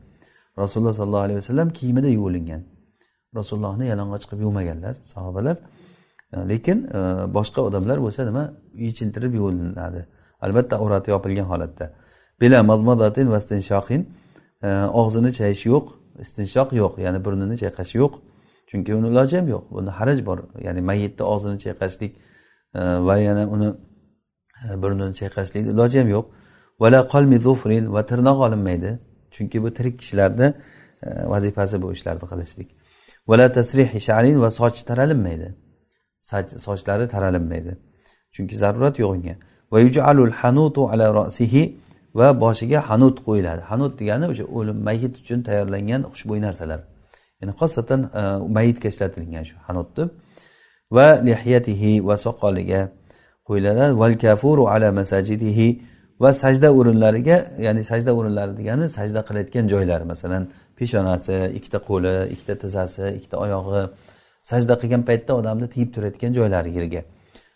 Rasululloh sollallohu alayhi vasallam kiyimida yuvilingan. Rasulullohni yalang'och qilib yuvmaganlar sahobalar. Lekin e, boshqa odamlar bo'lsa nima yechintirib yuvilinadi. Albatta avrati yopilgan holatda. Bila madmadatin va istinshoqin e, og'zini chayish yo'q istinshoq yo'q ya'ni burnini chayqash yo'q. Chunki uni iloji ham yo'q buni haraj bor. Ya'ni mayitni og'zini chayqashlik e, va yana uni e, burnini chayqashlikni iloji ham yo'q. Vala qolmi zufrin va tirnoq olinmaydi. Chunki bu tirik kishilarni e, vazifasi bu ishlarni qilishlik. vala tasrihi sharin va soch taralinmaydi. Sochlari taralinmaydi. Chunki zarurat yo'q unga va yujalul hanutu ala rosihi va boshiga hanut qo'yiladi. Hanut degani o'sha o'lim mayit uchun tayyorlangan xushbo'y narsalar. Ya'ni xosatan e, mayitga ishlatilgan shu hanut deb va lihiyatihi va soqoliga qo'yiladi. val kafuru ala masajidihi va sajda o'rinlariga ya'ni sajda o'rinlari degani sajda qilayotgan joylari masalan peshonasi ikkita qo'li ikkita tizzasi ikkita oyog'i. Sajda qilgan paytda odamni tiyib turayotgan joylari yerga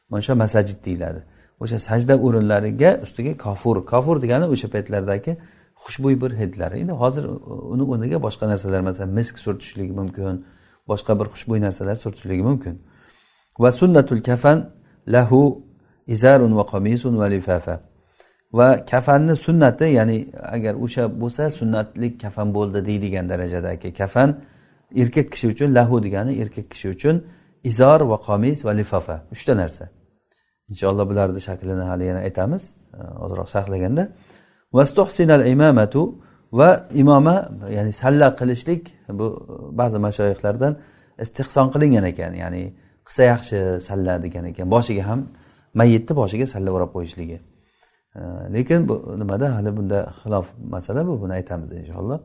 mana shu masajid deyiladi. O'sha sajda o'rinlariga ustiga kofur. Kofur degani o'sha paytlardagi xushbo'y bir hidlar. Endi hozir uni o'rniga boshqa narsalar masalan misk surtishligi mumkin boshqa bir xushbo'y narsalar surtishligi mumkin. Va sunnatul kafan lahu izarun va qamisun va lifafa. Va kafanni sunnati ya'ni agar o'sha bo'lsa sunnatlik kafan bo'ldi deydigan darajadagi kafan erkak kishi uchun lahu degani erkak kishi uchun izor va qomis va lifofa uchta narsa. Inshaalloh bularni shaklini hali yana aytamiz eh, ozroq sharhlaganda. Vastuhsinal imamatu va imoma ya'ni salla qilishlik bu eh, ba'zi mashoyihlardan istehson qilingan ekan ya'ni qilsa yaxshi salla degan ekan boshiga ham mayyitni boshiga salla o'rab qo'yishligi. Lekin bu nimada? Hali bunda xilof masala bu buni aytamiz inshaalloh.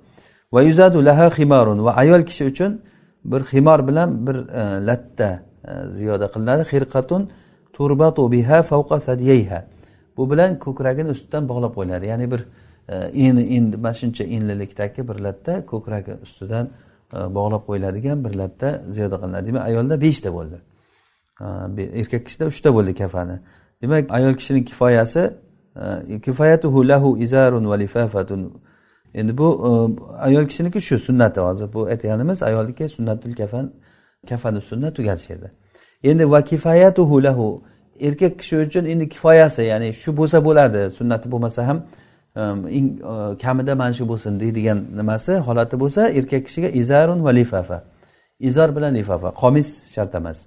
Va yuzadu laha ximarun. Va ayol kishi uchun bir ximor bilan bir e, latta e, ziyoda qilinadi. Xirqatun turbatu biha fawqa sadyayha. Bu bilan ko'kragini ustidan bog'lab qo'yiladi. Ya'ni bir endi endi mana shuncha enlilikdagi bir latta ko'kragi ustidan e, bog'lab qo'yiladigan bir latta ziyoda qilinadi. Demak ayolda beshta bo'ldi. E, erkak kishida uchta bo'ldi kafani. Demak ayol kishini kifoyasi kifoyatuhu lahu izarun va lifafatun. Endi bu e, ayol kishiniki shu sunnati hozir. Bu aytganimiz ayolniki sunnatul kafan kafani ustunda tugadi shu yerda. Endi va kifoyatuhu lahu erkak kishi uchun endi kifoyasi ya'ni shu bo'lsa bo'ladi sunnati bo'lmasa ham eng e, kamida mana shu bo'lsin deydigan nimasi holati bo'lsa erkak kishiga izarun va lifafa. Izor bilan lifafa qomis shart emas.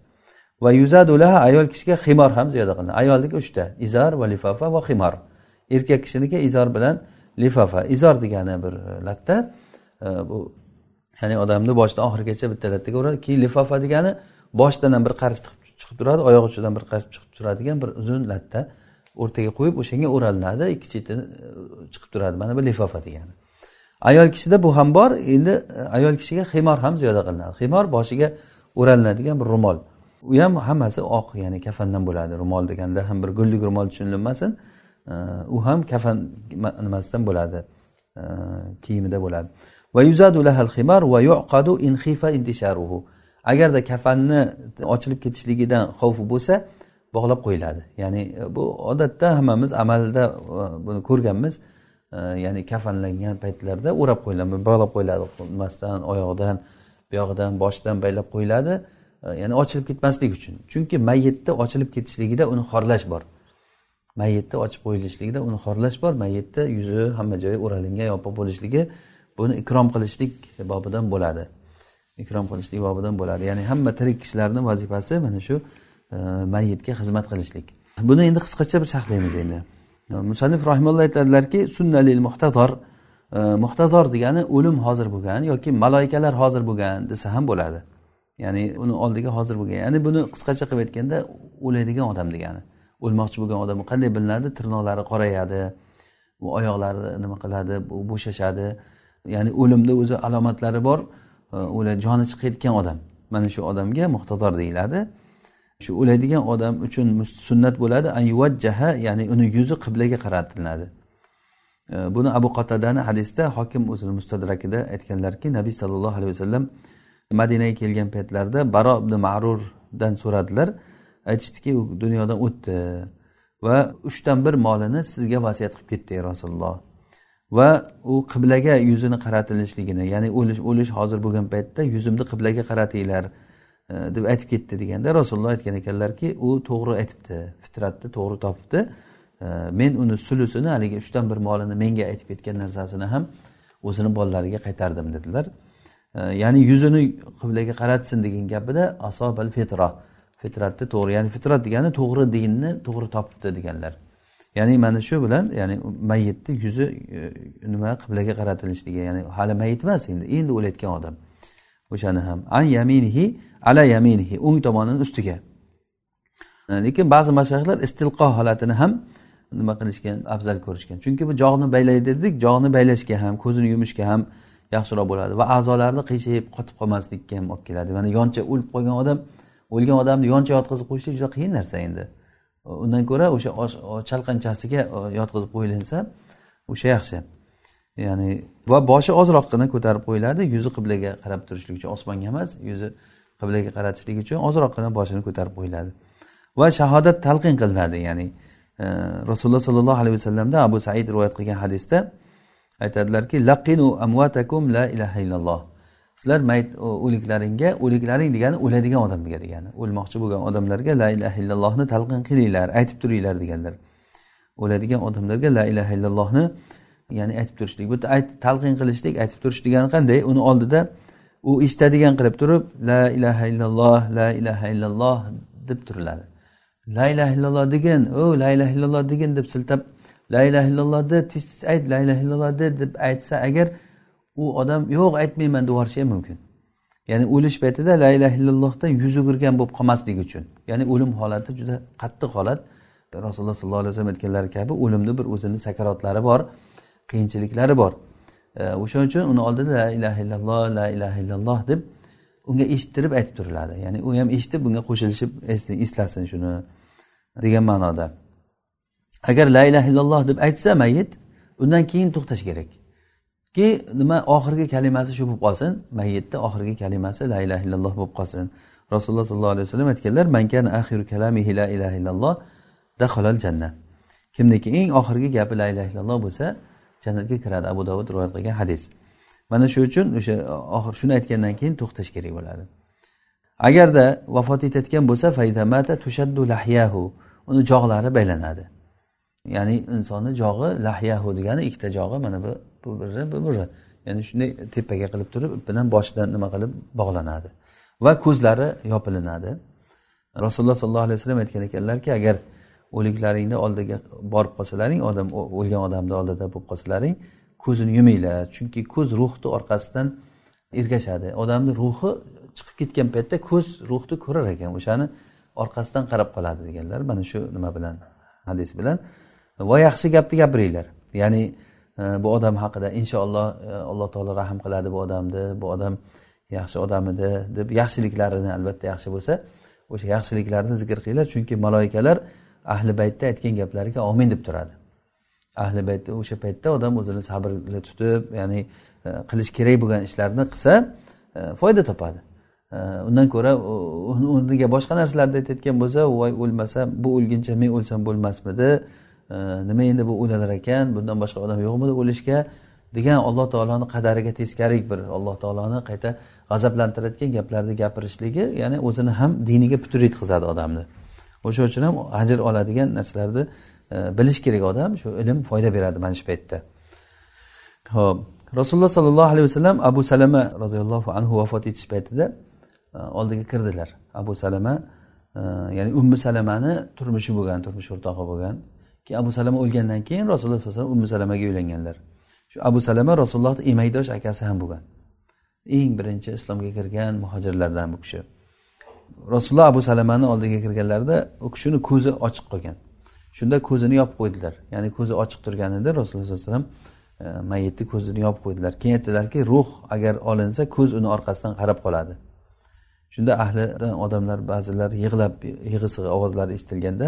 Va yuzadulaha ayol kishiga ximor ham ziyoda qilinadi ayolniki uchta izor va lifafa va ximor erkak kishiniki izor bilan lifafa. Izor degani bir e, latta e, bu ya'ni odamni boshidan oxirigacha bitta lattaga uradi keyin lifafa degani boshidan ham bir qarich chiqib turadi oyoq uchidan bir qarich chiqib turadigan bir uzun latta o'rtaga qo'yib o'shanga o'ralinadi. Ikki cheti e, chiqib turadi. Mana bu lifafa degani. Ayol kishida bu ham bor. Endi ayol kishiga ximor ham ziyoda qilinadi. Ximor boshiga o'ralinadigan bir ro'mol. U ham hammasi oq ya'ni kafandan bo'ladi. Ro'mol deganda ham bir gullik ro'mol tushunilmasin. U ham kafan nimasidan bo'ladi? Kiyimida bo'ladi. Va yuzadu lahal ximar va yuqadu in xifa intisharuhu agarda kafanni ochilib ketishligidan xavfi bo'lsa bog'lab qo'yiladi. Ya'ni e, bu odatda hammamiz amalda e, buni ko'rganmiz. Ya'ni kafanlangan paytlarda o'rab qo'yiladi bog'lab qo'yiladi. Nimasidan oyog'idan buyog'idan boshidan baylab qo'yiladi. Ya'ni ochilib ketmaslik uchun. Chunki mayyitni ochilib ketishligida uni xorlash bor. Mayyitni ochib qo'yilishligida uni xorlash bor. Mayyitni yuzi hamma joyi o'ralingan yopiq bo'lishligi buni ikrom qilishlik bobidan bo'ladi. Ikrom qilishlik bobidan bo'ladi. Ya'ni hamma tirik kishilarni vazifasi mana shu e, mayyitga xizmat qilishlik. Buni endi qisqacha bir sharhlaymiz endi. E, musannif rahimalloh aytadilarki sunnalil muhtazor e, muhtazor degani o'lim hozir bo'lgan yoki maloikalar hozir bo'lgan desa ham bo'ladi. Ya'ni uni oldiga hozir bo'lgan. Ya'ni buni qisqacha qilib aytganda o'laydigan odam degani. O'lmoqchi bo'lgan odam qanday bilinadi? Tirnoqlari qorayadi oyoqlari nima qiladi bo'shashadi. Ya'ni o'limni o'zi alomatlari bor. Joni chiqayotgan odam. Mana shu odamga muhtador deyiladi. Shu o'laydigan odam uchun sunnat bo'ladi. Ayuvajjaha ya'ni uni yuzi qiblaga qaratiladi. Buni abu qotadani hadisda hokim o'zini mustadrakida aytganlarki nabiy sollallohu alayhi vasallam madinaga kelgan paytlarida baro ibn ma'rurdan so'radilar. Aytishdiki u dunyodan o'tdi va uchdan bir molini sizga vasiyat qilib ketdi ey rasululloh. Va u qiblaga yuzini qaratilishligini ya'ni o'lish o'lish hozir bo'lgan paytda yuzimni qiblaga qaratinglar e, deb aytib ketdi deganda rasululloh aytgan ekanlarki u to'g'ri aytibdi fitratni to'g'ri topibdi. E, men uni sulusini haligi uchdan bir molini menga aytib ketgan narsasini ham o'zini bolalariga qaytardim dedilar. Ya'ni yuzini qiblaga qaratsin degan gapida asobal fitra. Fitratni to'g'ri ya'ni fitrat degani to'g'ri dinni to'g'ri topibdi deganlar. Ya'ni mana shu bilan ya'ni mayyitni yuzi e, nima qiblaga qaratilishligi ya'ni hali mayit emas endi endi o'layotgan odam. O'shani ham. An yaminihi ala yaminihi o'ng tomonini ustiga. Lekin ba'zi mashayxlar istilqo holatini ham nima qilishgan afzal ko'rishgan. Chunki bu jog'ni baylaydi dedik jog'ni baylashga ham ko'zini yumishga ham yaxshiroq bo'ladi. Va a'zolarni qiyshayib qotib qolmaslikka ham olib keladi. Mana yoncha o'lib qolgan odam o'lgan odamni yoncha yotqizib qo'yishlik juda qiyin narsa endi. Undan ko'ra o'sha chalqanchasiga yotqizib qo'yilinsa o'sha yaxshi. Ya'ni va boshi ozroqgina ko'tarib qo'yiladi yuzi qiblaga qarab turishlik uchun. Osmonga emas yuzi qiblaga qaratishlik uchun ozroqgina boshini ko'tarib qo'yiladi. Va shahodat talqin qilinadi. Ya'ni e, rasululloh sollallohu alayhi vasallamda abu said rivoyat qilgan hadisda aytadilarki laqinu amvatakum la ilaha illalloh. Sizlar mayit o'liklaringga o'liklaring degani o'ladigan odamga degani. O'lmoqchi bo'lgan odamlarga la ilaha illallohni talqin qilinglar aytib turinglar deganlar. O'ladigan odamlarga la ilaha illallohni ya'ni aytib turishlik bu yerda talqin qilishlik aytib turish degani qanday? Uni oldida u eshitadigan qilib turib la ilaha illalloh la ilaha illalloh deb turiladi. La ilaha illalloh degin o la ilaha illalloh degin deb siltab la ilaha illalloh de tez tez ayt la ilaha illalloh de deb aytsa agar u odam yo'q aytmayman deb yuborishi ham mumkin. Ya'ni o'lish paytida la illaha illallohdan yuz o'girgan bo'lib qolmasligi uchun. Ya'ni o'lim holati juda qattiq holat. Rasululloh sollallohu alayhi vasallam aytganlari kabi o'limni bir o'zini sakaratlari bor qiyinchiliklari bor. O'shaning uchun uni oldida la ilaha illalloh la ilaha illalloh deb unga eshittirib aytib turiladi. Ya'ni u ham eshitib bunga qo'shilishib eslasin shuni degan ma'noda. Agar la ilaha illalloh deb aytsa mayit undan keyin to'xtash kerak. Ki nima oxirgi kalimasi shu bo'lib qolsin. Mayitni oxirgi kalimasi la ilaha illalloh bo'lib qolsin. Rasululloh sollallohu alayhi vasallam aytganlar mankan axiru kalamihi la ilaha illalloh daholal jannat kimniki eng oxirgi gapi la ilaha illalloh bo'lsa jannatga kiradi. Abu davud rivoyat qilgan hadis. Mana shu uchun o'sha oxir shuni aytgandan keyin to'xtash kerak bo'ladi. Agarda vafot etayotgan bo'lsa faydamata tushaddu lahyahu uni jog'lari baylanadi. Ya'ni insonni jog'i lahyahu degani ikkita jog'i mana bu bu biri bu biri ya'ni shunday tepaga qilib turib ip bilan boshidan nima qilib bog'lanadi. Va ko'zlari yopilinadi. Rasululloh sollallohu alayhi vasallam aytgan ekanlarki agar o'liklaringni oldiga borib qolsalaring odam o'lgan odamni oldida bo'lib qolsalaring ko'zini yuminglar. Chunki ko'z ruhni orqasidan ergashadi. Odamni ruhi chiqib ketgan paytda ko'z ruhni ko'rar ekan. O'shani orqasidan qarab qoladi deganlar. Mana shu nima bilan hadis bilan. Va yaxshi gapni gapiringlar. Ya'ni e, bu odam haqida inshaalloh e, alloh taolo rahm qiladi bu odamni bu odam yaxshi odam edi deb yaxshiliklarini albatta yaxshi bo'lsa o'sha yaxshiliklarni zikr qilinglar. Chunki maloikalar ahli baytda aytgan gaplariga omin deb turadi. Ahli baytda o'sha paytda odam o'zini sabrli tutib ya'ni e, qilish kerak bo'lgan ishlarni qilsa e, foyda topadi. E, undan ko'ra o'rniga boshqa narsalarni aytayotgan bo'lsa voy o'lmasam bu o'lguncha men o'lsam bo'lmasmidi? Nima endi bu o'lalar ekan? Bundan boshqa odam yo'qmi deb o'lishga degan alloh taoloni qadariga teskari bir alloh taoloni qayta g'azablantiradigan gaplarni gapirishligi ya'ni o'zini ham diniga putur yetkazadi odamni. O'sha uchun ham ajr oladigan narsalarni e, bilish kerak odam shu ilm foyda beradi mana shu paytda. Ho'p. Rasululloh sollallohu alayhi vasallam abu salama roziyallohu anhu vafot etish paytida e, oldiga kirdilar. Abu salama e, ya'ni ummi salamani turmushi bo'lgan turmush o'rtog'i bo'lgan. Keyin abu salama o'lgandan keyin rasululloh sallallohu alayhi vasallam ummu salamaga uylanganlar. Shu abu salama rasulullohni emaydosh akasi ham bo'lgan. Eng birinchi islomga kirgan muhojirlardan bu kishi. Rasululloh abu salamani oldiga kirganlarida u kishini ko'zi ochiq qolgan. Shunda ko'zini yopib qo'ydilar. Ya'ni ko'zi ochiq turganida rasululloh sallallohu alayhi vasallam e, mayitni ko'zini yopib qo'ydilar. Keyin aytdilarki ruh agar olinsa ko'z uni orqasidan qarab qoladi. Shunda ahlidan odamlar ba'zilar yig'lab yig'i sig'i ovozlari eshitilganda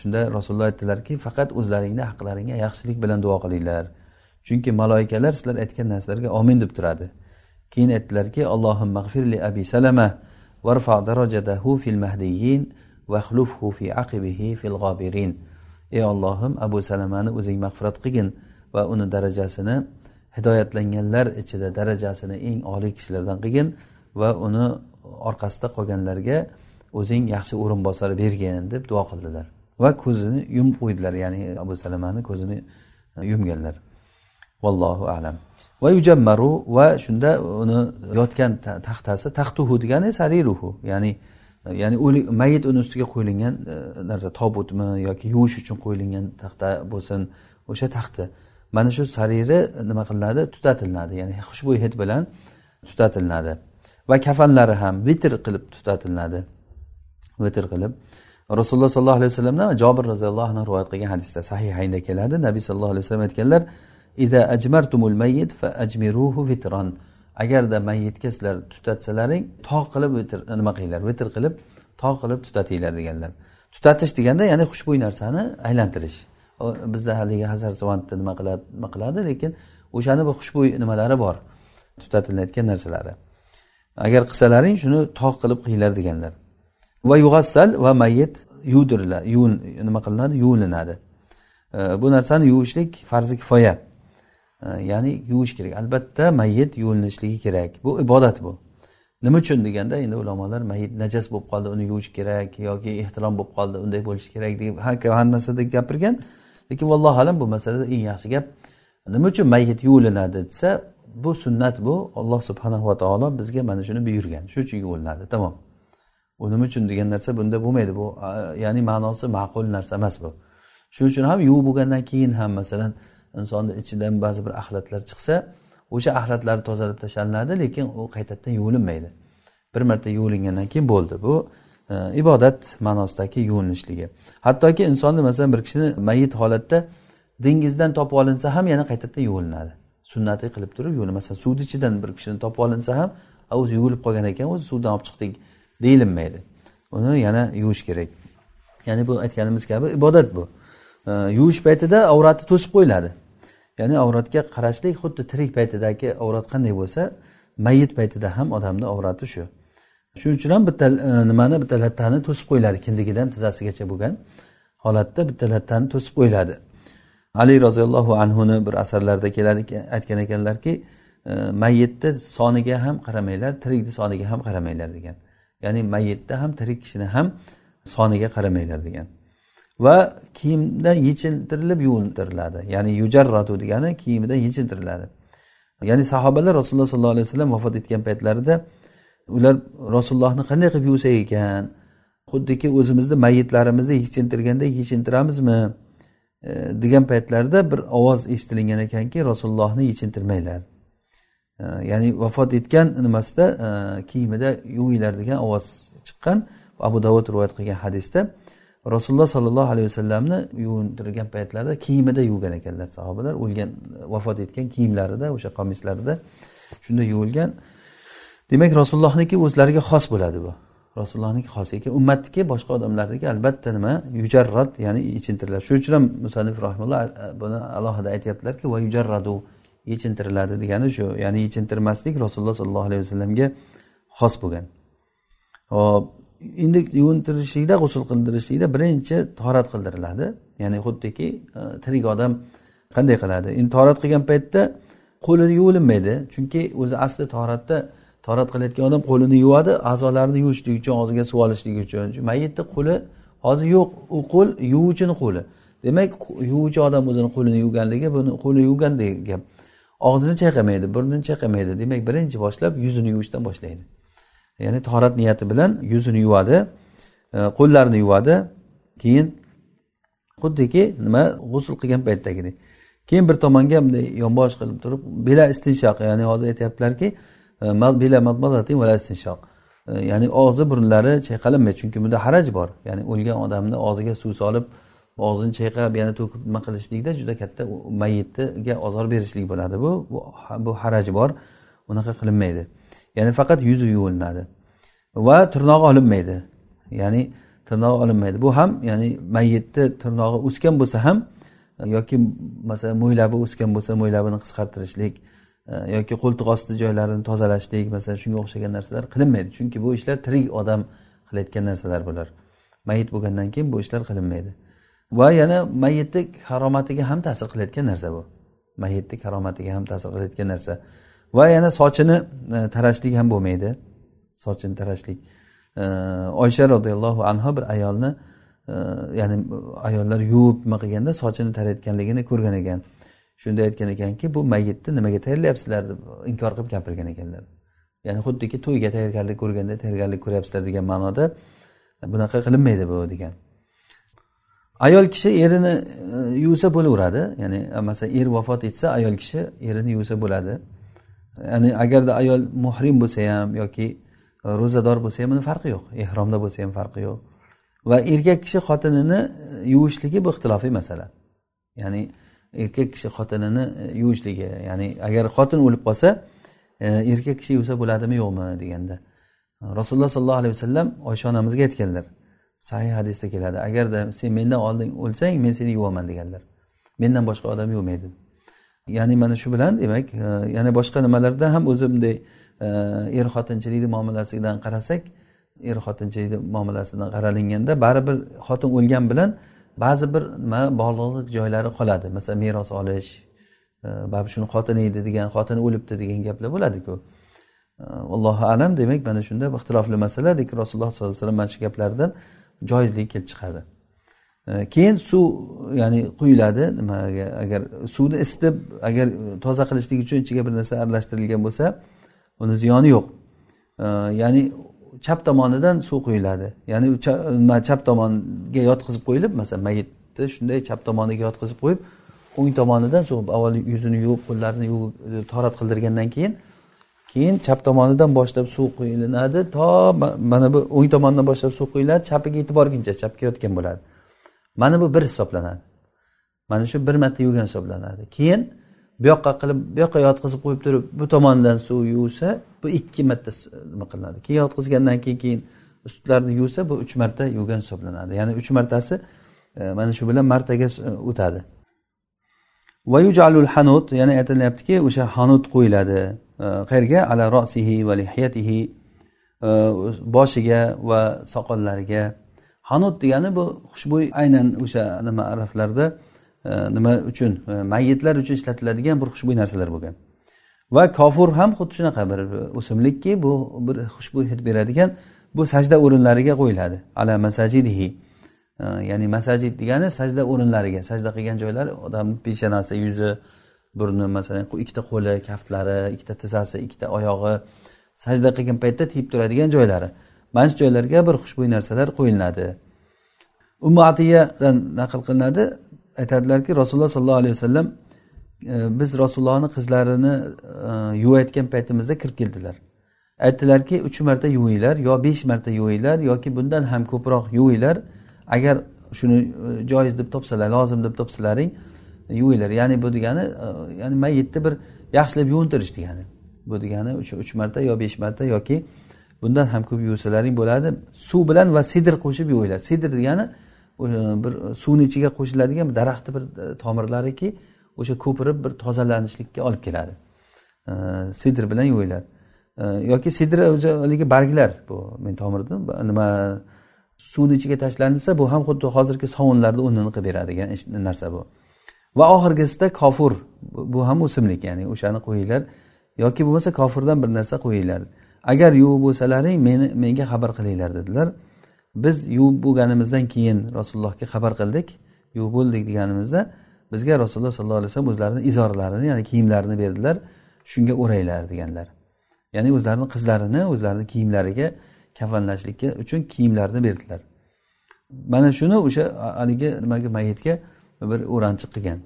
shunda rasululloh aytdilarki faqat o'zlaringni haqlaringga yaxshilik bilan duo qilinglar. Chunki maloikalar sizlar aytgan narsalarga omin deb turadi. Keyin aytdilarki allohim mag'firli abi salama varfa darajadahu fil mahdiyin vahlufhu fi aqibihi fil g'obirin ey ollohim abu salamani o'zing mag'firat qilgin va uni darajasini hidoyatlanganlar ichida darajasini eng oliy kishilardan qilgin va uni orqasida qolganlarga o'zing yaxshi o'rinbosar bergin deb duo qildilar. Va ko'zini yumib qo'ydilar ya'ni abu salamani ko'zini e, yumganlar. Vallohu alam. Va yujammaru va shunda uni yotgan taxtasi taxtuhu degani sariruhu ya'ni e, ya'ni mayit uni ustiga qo'yilgan e, narsa tobutmi yoki yuvish uchun qo'yilgan taxta bo'lsin o'sha taxti. Mana shu sariri nima qilinadi? Tutatilinadi ya'ni xushbo'y hid bilan tutatilinadi va kafanlari ham vitr qilib tutatilinadi vitr qilib. Rasululloh sollallohu alayhi vasallamdan jobir roziyallohu anhu rivoyat qilgan hadisda sahihayda keladi. Nabiy sallallohu alayhi vasallam aytganlar ida ajmartumul mayyit fa ajmiruhu vitron agarda mayyitga sizlar tutatsalaring tog' qilib vitr nima qilinglar? Vitr qilib tog' qilib tutatinglar deganlar. Tutatish deganda ya'ni xushbo'y narsani aylantirish. Bizda haligi hazar suvantni nima qiladi nima qiladi? Lekin o'shani bir xushbo'y nimalari bor tutatilayotgan narsalari. Agar qilsalaring shuni tog' qilib qilinglar deganlar. Va yug'assal va mayyit yuvdiriladi nima qilinadi? Yuvilinadi bu narsani yuvishlik farzi kifoya. Ya'ni yuvish kerak. Albatta mayit yuvinishligi kerak. Bu ibodat bu. Nima uchun deganda endi ulamolar mayit najas bo'lib qoldi uni yuvish kerak yoki ehtilom bo'lib qoldi unday bo'lishi kerak deb har narsada gapirgan. Lekin vallohu alam bu masalada eng yaxshi gap nima uchun mayit yuvilinadi desa bu sunnat bu. Olloh subhanahu va taolo bizga mana shuni buyurgan. Shuning uchun yuvilinadi. Tamom. U nima uchun degan narsa bunda bo'lmaydi. Bu ya'ni ma'nosi ma'qul narsa emas bu. Shuning uchun ham yuvib bo'lgandan keyin ham masalan insonni ichidan ba'zi bir axlatlar chiqsa o'sha axlatlar tozalab tashlanadi lekin u qaytadan yuvilinmaydi. Bir marta yuvilingandan keyin bo'ldi bu e, ibodat ma'nosidagi yuvinishligi hattoki insonni masalan bir kishini mayit holatda dengizdan topib olinsa ham yana qaytadan yuvilinadi. Sunnatiy qilib turib yuvinadi masalan suvni ichidan bir kishini topib olinsa ham o'zi yuvilib qolgan ekan o'zi suvdan olib chiqdik. Deyilmaydi uni yana yuvish kerak. Ya'ni bu aytganimiz kabi ibodat bu. Yuvish paytida avrati to'sib qo'yiladi. Ya'ni avratga qarashlik xuddi tirik paytidagi avrat qanday bo'lsa mayit paytida ham odamni avrati shu. Shuning uchun ham bitta e, nimani bitta lattani to'sib qo'yiladi. Kindigidan tizzasigacha bo'lgan holatda bitta lattani to'sib qo'yiladi. Ali roziyallohu anhuni bir asarlarida keladi aytgan ekanlarki e, mayyitni soniga ham qaramanglar tirikni soniga ham qaramanglar degan. Ya'ni mayitni ham tirik kishini ham soniga qaramanglar degan. Va kiyimdan yechintirilib yuvintiriladi. Ya'ni yujarratu degani kiyimidan yechintiriladi. Ya'ni sahobalar rasululloh sollallohu alayhi vasallam vafot etgan paytlarida ular rasulullohni qanday qilib yuvsak ekan? Xuddiki o'zimizni mayitlarimizni yechintirgandek yechintiramizmi? E, degan paytlarida bir ovoz eshitilingan ekanki rasulullohni yechintirmanglar. Ya'ni vafot etgan nimasida e, kiyimida yuvinglar degan ovoz chiqqan abu davud rivoyat qilgan hadisda rasululloh sollallohu alayhi vasallamni yuvintirgan paytlarida kiyimida yuvgan ekanlar sahobalar. O'lgan vafot etgan kiyimlarida o'sha qomislarida shunda yuvilgan. Demak rasulullohniki o'zlariga xos bo'ladi bu. Rasulullohniki xos lekin ummatniki boshqa odamlarniki albatta nima? Yujarrad ya'ni yechintiriladi shuning uchun ham musanif rahimulloh e, buni alohida aytyaptilarki va yujarradu. Yechintiriladi degani shu. Ya'ni yechintirmaslik rasululloh sollallohu alayhi vasallamga xos bo'lgan. Hop endi yuvintirishlikda g'usul qildirishlikda birinchi torat qildiriladi. Ya'ni xuddiki e, tirik odam qanday qiladi? Endi torat qilgan paytda qo'lini yuvilinmaydi chunki o'zi asli toratda torat qilayotgan odam qo'lini yuvadi a'zolarini yuvishlik uchun og'ziga suv olishlik uchun. Mayitni qo'li hozir yo'q u qo'l yuvuvchini qo'li. Demak yuvuvchi odam o'zini qo'lini yuvganligi buni qo'li yuvgandek gap. Og'zini chayqamaydi burnini chayqamaydi. Demak birinchi boshlab yuzini yuvishdan boshlaydi. Ya'ni tahorat niyati bilan yuzini yuvadi e, qo'llarini yuvadi. Keyin xuddiki nima g'usul qilgan paytdagidek keyin bir tomonga bunday yonbosh qilib turib bela istinshoq ya'ni hozir aytyaptilarki e, bela va istinshoq e, ya'ni og'zi burnlari chayqalinmaydi chunki bunda haraj bor. Ya'ni o'lgan odamni og'ziga suv solib og'zini chayqab yana to'kib nima qilishlikda juda katta mayitga ozor berishlik bo'ladi. Bu bu haraj bor. Unaqa qilinmaydi. Ya'ni faqat yuzi yuvilinadi. Va tirnog'i olinmaydi. Ya'ni tirnog'i olinmaydi. Bu ham ya'ni mayitni tirnog'i o'sgan bo'lsa ham yoki masalan mo'ylabi o'sgan bo'lsa mo'ylabini qisqartirishlik e, yoki qo'ltiq osti joylarini tozalashlik masalan shunga o'xshagan narsalar qilinmaydi. Chunki bu ishlar tirik odam qilayotgan narsalar bular. Mayit bo'lgandan keyin bu ishlar qilinmaydi. Va yana mayitni karomatiga ham ta'sir qilayotgan narsa bu. Mayitni karomatiga ham ta'sir qilayotgan narsa. Va yana sochini e, tarashlik ham bo'lmaydi. Sochini tarashlik. E, Oysha roziyallohu anhu bir ayolni e, ya'ni ayollar yuvib nima qilganda sochini tarayotganligini ko'rgan ekan. Shunda aytgan ekanki bu mayitni nimaga tayyorlayapsizlar? deb inkor qilib gapirgan ekanlar. Ya'ni xuddiki to'yga tayyorgarlik ko'rganda tayyorgarlik ko'ryapsizlar degan ma'noda bunaqa qilinmaydi bu degan. Ayol kishi erini e, yuvsa bo'laveradi. Ya'ni e, masalan er vafot etsa ayol kishi erini yuvsa bo'ladi. Ya'ni agarda ayol muhrim bo'lsa ham yoki e, ro'zador bo'lsa ham uni farqi yo'q. Ehromda bo'lsa ham farqi yo'q. Va erkak kishi xotinini yuvishligi bu ixtilofiy masala. Ya'ni erkak kishi xotinini yuvishligi. Ya'ni agar xotin o'lib qolsa erkak kishi yuvsa bo'ladimi yo'qmi deganda. Rasululloh sollallohu alayhi vasallam oysha onamizga aytganlar. Sahih hadisda keladi. Agarda sen mendan oldin o'lsang men seni yuvaman deganlar. Mendan boshqa odam yuvmaydi ya'ni mana shu bilan demak e, yana boshqa nimalarda ham o'zi bunday e, er xotinchilikni muomalasidan qarasak er xotinchilikni muomalasidan qaralinganda baribir xotin o'lgan bilan ba'zi bir nima bog'liqlik joylari qoladi. Masalan meros olish e, baribir shuni xotini edi degan xotini o'libdi degan gaplar bo'ladiku. E, Allohu alam demak mana shunda ixtilofli masala. Lekin rasululloh sollallohu alayhi vasallam mana shu gaplardan joizlik kelib chiqadi. E, keyin suv ya'ni quyiladi nimaga agar suvni isitib agar toza qilishlik uchun ichiga bir narsa aralashtirilgan bo'lsa uni ziyoni yo'q. E, ya'ni chap tomonidan suv quyiladi. Ya'ni chap tomonga yotqizib qo'yilib masalan mayitni shunday chap tomoniga yotqizib qo'yib o'ng tomonidan suv avval yuzini yuvib qo'llarini yuvib torat qildirgandan keyin keyin chap tomonidan boshlab suv quyilinadi to mana bu o'ng tomondan boshlab suv quyiladi chapiga yetib borguncha chapga yotgan bo'ladi. Mana bu bir hisoblanadi. Mana shu bir marta yuvgan hisoblanadi. Keyin bu yoqqa qilib bu yoqqa yotqizib qo'yib turib bu tomondan suv yuvsa bu ikki marta nima qilinadi? Keyin yotqizgandan keyin keyin ustlarini yuvsa bu uch marta yuvgan hisoblanadi. Ya'ni uch martasi e, mana shu bilan martaga e, o'tadi. Va hanut yana aytilyaptiki o'sha hanut qo'yiladi Э, qayerga ala rosihi va lihiyatihi e, boshiga va soqollariga. Hanut degani bu xushbo'y aynan o'sha nima arablarda e, nima uchun? E, Mayitlar uchun ishlatiladigan bir xushbo'y narsalar bo'lgan. Va kofur ham xuddi shunaqa bir o'simlikki bu bir xushbo'y hid beradigan bu sajda o'rinlariga qo'yiladi. Ala masajidihi. Ya'ni masajid degani sajda o'rinlariga sajda qilgan joylari odamni peshonasi yuzi burni masalan ikkita qo'li kaftlari ikkita tizzasi ikkita oyog'i sajda qilgan paytda tiyib turadigan joylari. Mana shu joylarga bir xushbo'y narsalar qo'yiladi. Ummu atiyadan naql qilinadi. Aytadilarki rasululloh sollallohu alayhi vasallam e, biz rasulullohni qizlarini e, yuvayotgan paytimizda kirib keldilar. Aytdilarki uch marta yuvinglar yo besh marta yuvinglar yoki bundan ham ko'proq yuvinglar. Agar shuni e, joiz deb topsalar lozim deb topsalaring yuvinglar. Ya'ni bu degani e, ya'ni mayitni bir yaxshilab yuvintirish degani. Bu degani uch marta yo besh marta yoki bundan ham ko'p yuvsalaring bo'ladi. Suv bilan va sidr qo'shib yuvinglar. Sidr degani e, bir suvni ichiga qo'shiladigan daraxtni bir e, tomirlariki o'sha ko'pirib bir tozalanishlikka olib keladi. Sidr bilan yuvinglar. Yoki sidr o'zi haligi barglar bu men tomirni nima suvni ichiga tashlansa bu ham xuddi hozirgi sovunlarni o'rnini qilib beradigan narsa bu. Va oxirgisida kofur bu ham o'simlik ya'ni o'shani qo'yinglar. Yoki bo'lmasa kofirdan bir narsa qo'yinglar. Agar yuvib bo'lsalaring meni menga xabar qilinglar dedilar. Biz yuvib bo'lganimizdan keyin rasulullohga xabar qildik. Yuvib bo'ldik deganimizda bizga rasululloh sollallohu alayhi vasallam o'zlarini izorlarini ya'ni kiyimlarini berdilar. Shunga o'ranglar deganlar. Ya'ni o'zlarini qizlarini o'zlarini kiyimlariga kafanlashlikka uchun kiyimlarni berdilar. Mana shuni o'sha haligi nimaga mayitga bir o'ranchiq qilgan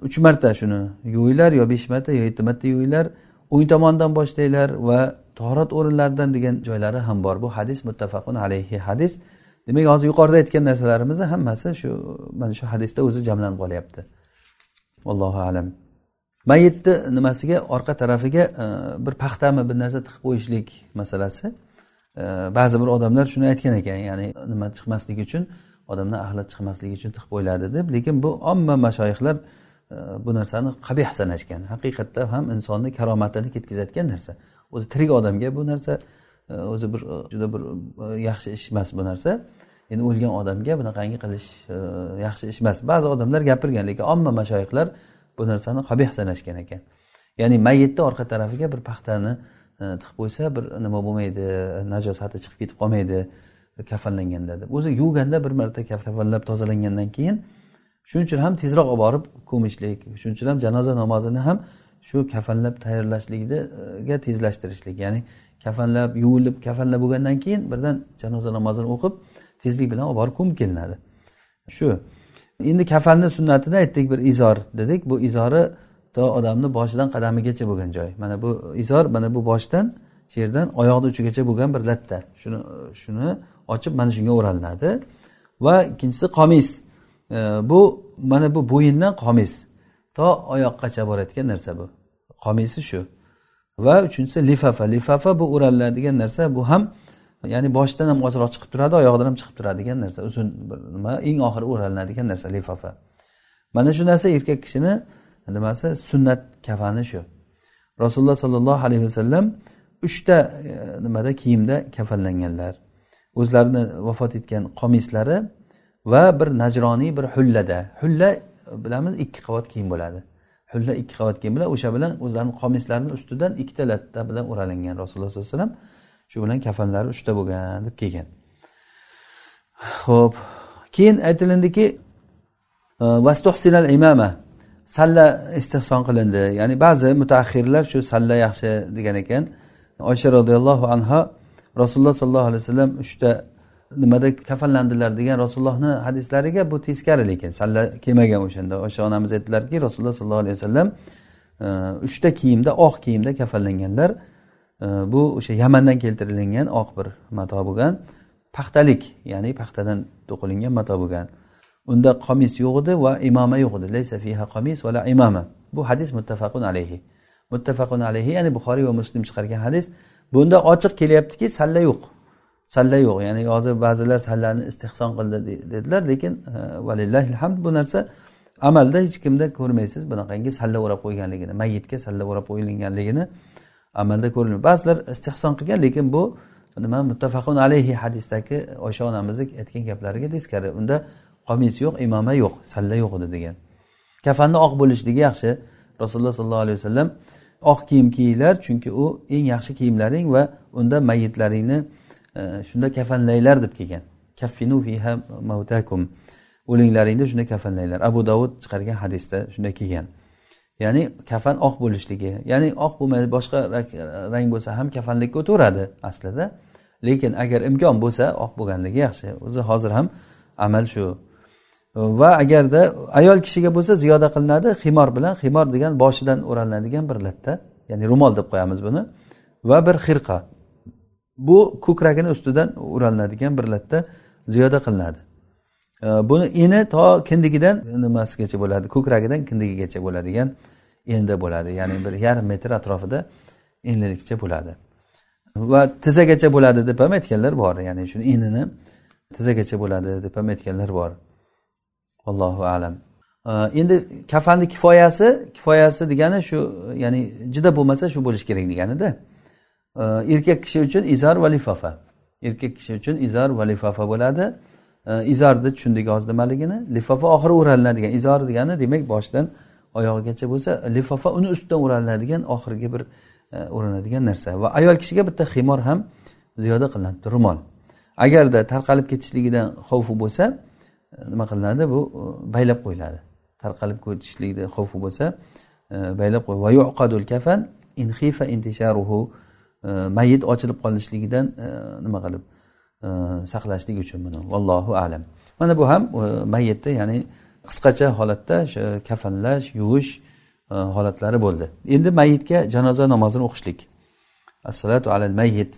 uch marta shuni yuvinglar yo besh marta yo yetti marta yuvinglar. O'ng tomondan boshlanglar va torat o'rinlaridan degan joylari ham bor. Bu hadis muttafaqun alayhi hadis. Demak hozir yuqorida aytgan narsalarimizni hammasi shu mana shu hadisda o'zi jamlanib qolyapti. Allohu alam. Mayitni nimasiga? Orqa tarafiga e, bir paxtami bir narsa tiqib qo'yishlik masalasi. E, ba'zi bir odamlar shuni aytgan ekan ya'ni nima chiqmasligi uchun odamdan axlat chiqmasligi uchun tiqib qo'yiladi deb lekin bu omma mashoyihlar e, bu narsani qabih sanashgan. Haqiqatda ham insonni karomatini ketkazayotgan narsa. O'zi tirik odamga bu narsa e, o'zi bir e, juda bir yaxshi ish emas bu narsa. Endi o'lgan odamga bunaqangi qilish yaxshi ish emas. Ba'zi odamlar gapirgan lekin omma mashoyihlar bu narsani qabih sanashgan ekan. Ya'ni mayitni orqa tarafiga bir paxtani tiqib qo'ysa bir nima bo'lmaydi najosati chiqib ketib qolmaydi. Kafanlanganda deb. O'zi yuvganda bir marta kafanlab tozalangandan keyin shuning uchun ham tezroq olib borib ko'mishlik shuning uchun ham janoza namozini ham shu kafanlab tayyorlashlikga tezlashtirishlik. Ya'ni kafanlab yuvilib kafanlab bo'lgandan keyin birdan janoza namozini o'qib tezlik bilan olib borib ko'mib kelinadi. Shu. Endi kafanni sunnatini aytdik bir izor dedik. Bu izori to odamni boshidan qadamigacha bo'lgan joy. Mana bu izor mana bu boshdan shu yerdan oyoqni uchigacha bo'lgan bir latta. Shuni shuni ochib mana shunga o'ralinadi va ikkinchisi qomis. E, bu mana bu bo'yindan qomis. To oyoqqacha borayotgan narsa bu. Qomisi shu. Va uchinchisi lifafa. Lifafa bu o'ralinadigan narsa. Bu ham ya'ni boshidan ham ochroq chiqib turadi oyoqdan ham chiqib turadigan narsa. Uzun bir nima eng oxiri o'ralinadigan narsa lifafa. Mana shu narsa erkak kishini nimasi? Sunnat kafani shu. Rasululloh sollallohu alayhi vasallam uchta e, nimada? Kiyimda kafanlanganlar. O'zlarini vafot etgan qomislari va bir najroniy bir hullada. Hulla bilamiz ikki qavat kiyim bo'ladi. Hulla ikki qavat kiyim bilan o'sha bilan o'zlarini qomislarini ustidan ikkita latta bilan o'ralingan rasululloh sollallohu alayhi vasallam shu bilan kafanlari uchta bo'lgan deb kelgan ho'p keyin aytilindiki e, imama. Salla istehson qilindi. Ya'ni ba'zi mutaxirlar shu salla yaxshi degan ekan. Oysha roziyallohu anhu rasululloh sollallohu alayhi vasallam uchta nimada kafanlandilar degan rasulullohni hadislariga bu teskari lekin salla kelmagan o'shanda o'sha onamiz aytdilarki rasululloh sollallohu alayhi vasallam e, uchta kiyimda oq kiyimda kafanlanganlar. E, bu o'sha yamandan keltirilgan oq bir mato bo'lgan paxtalik ya'ni paxtadan to'qilingan mato bo'lgan. Unda qomis yo'q edi va imoma yo'q edi. Laysa fiha qomis va la imama. Bu hadis muttafaqun alayhi. Muttafaqun alayhi ya'ni buxoriy va muslim chiqargan hadis. Bunda ochiq kelyaptiki salla yo'q. Salla yo'q. Ya'ni hozir ba'zilar sallani istehson qildi dedilar lekin e, valillahi hamd bu narsa amalda hech kimda ko'rmaysiz bunaqangi salla o'rab qo'yganligini mayitga salla o'rab qo'yilganligini amalda ko'rilmaydi ba'zilar istehson qilgan lekin bu nima muttafaqun alayhi hadisdagi oysha onamizni aytgan gaplariga teskari unda qomis yo'q imoma yo'q salla yo'q edi degan. Kafanni oq bo'lishligi yaxshi. Rasululloh sollallohu alayhi vasallam oq kiyim kiyinglar chunki u eng yaxshi kiyimlaring va unda mayitlaringni e, shunda kafanlanglar deb kelgan. Kaffinu fiha mavtakum o'linglaringni shunda kafanlanglar abu davud chiqargan hadisda shunday kelgan. Ya'ni kafan oq bo'lishligi ya'ni oq bo'lmaydi boshqa rang bo'lsa ham kafanlikka o'taveradi aslida. Lekin agar imkon bo'lsa oq bo'lganligi yaxshi. O'zi hozir ham amal shu va agarda ayol kishiga bo'lsa ziyoda qilinadi ximor bilan ximor degan boshidan o'ralinadigan bir latta ya'ni ro'mol deb qo'yamiz buni va bir xirqa. Bu ko'kragini ustidan o'ralinadigan bir latta ziyoda qilinadi. Buni eni to kindigidan nimasigacha bo'ladi? Ko'kragidan kindigigacha bo'ladigan enda bo'ladi ya'ni bir yarim metr atrofida enlilikcha bo'ladi. Va tizzagacha bo'ladi deb ham aytganlar bor ya'ni shuni enini tizzagacha bo'ladi deb ham aytganlar bor. Allohu alam. Endi kafanni kifoyasi kifoyasi degani shu ya'ni juda bo'lmasa shu bo'lishi kerak deganida erkak kishi uchun izar va lifofa. Erkak kishi uchun izar va lifofa bo'ladi. Izarni tushundik hozir nimaligini lifofa oxiri o'ralinadigan izor degani demak boshidan oyog'igacha bo'lsa lifofa uni ustidan o'ralinadigan oxirgi bir e, o'ranadigan narsa. Va ayol kishiga bitta ximor ham ziyoda qilinadi ro'mol. Agarda tarqalib ketishligidan xavfi bo'lsa nima qilinadi? Bu baylab qo'yiladi. Tarqalib ketishlikni xavfi bo'lsa e, baylab qo'y. Va yuqadul kafan inxifa intisharuhu e, mayit ochilib qolishligidan e, nima qilib saqlashlik uchun buni. Vallohu alam. Mana bu ham mayitni ya'ni qisqacha holatda o'sha kafanlash yuvish holatlari bo'ldi. Endi mayitga janoza namozini o'qishlik. Assalatu alal mayyit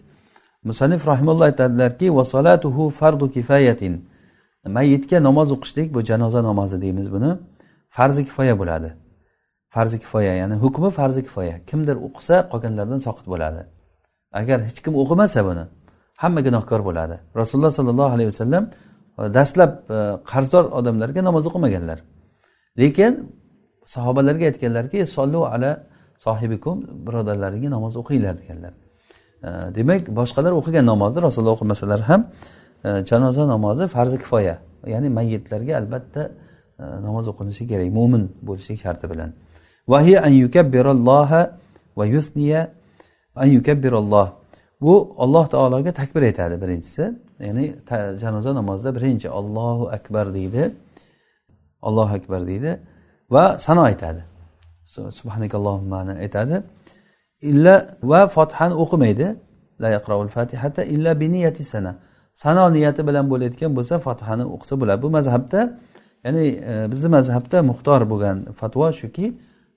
musanif rahimulloh aytadilarki vasolatuhu fardu kifayatin. Mayitga namoz o'qishlik bu janoza namozi deymiz buni farzi kifoya bo'ladi. Farzi kifoya ya'ni hukmi farzi kifoya. Kimdir o'qisa qolganlardan soqit bo'ladi. Agar hech kim o'qimasa buni hamma gunohkor bo'ladi. Rasululloh sollallohu alayhi vasallam e, dastlab e, qarzdor odamlarga namoz o'qimaganlar. Lekin sahobalarga aytganlarki sollu ala sohibikum birodarlaringga namoz o'qinglar deganlar. E, demak boshqalar o'qigan namozni rasululloh o'qimasalar ham janoza namozi farzi kifoya ya'ni mayyitlarga albatta e, namoz o'qinishi kerak mo'min bo'lishlik sharti bilan. An yukabbiralloha va yusniya an yukabbiralloh bu alloh taologa takbir aytadi birinchisi. Ya'ni janoza namozida birinchi ollohu akbar deydi. Allohu akbar deydi va sano aytadi. Subhanakallohumani aytadi. Illa va fotihani o'qimaydi. La yaqraul fatihata illa bi niyati sana. Sano niyati bilan bo'layotgan bo'lsa fathani o'qisa bo'ladi. Bu mazhabda ya'ni e, bizni mazhabda muxtor bo'lgan fatvo shuki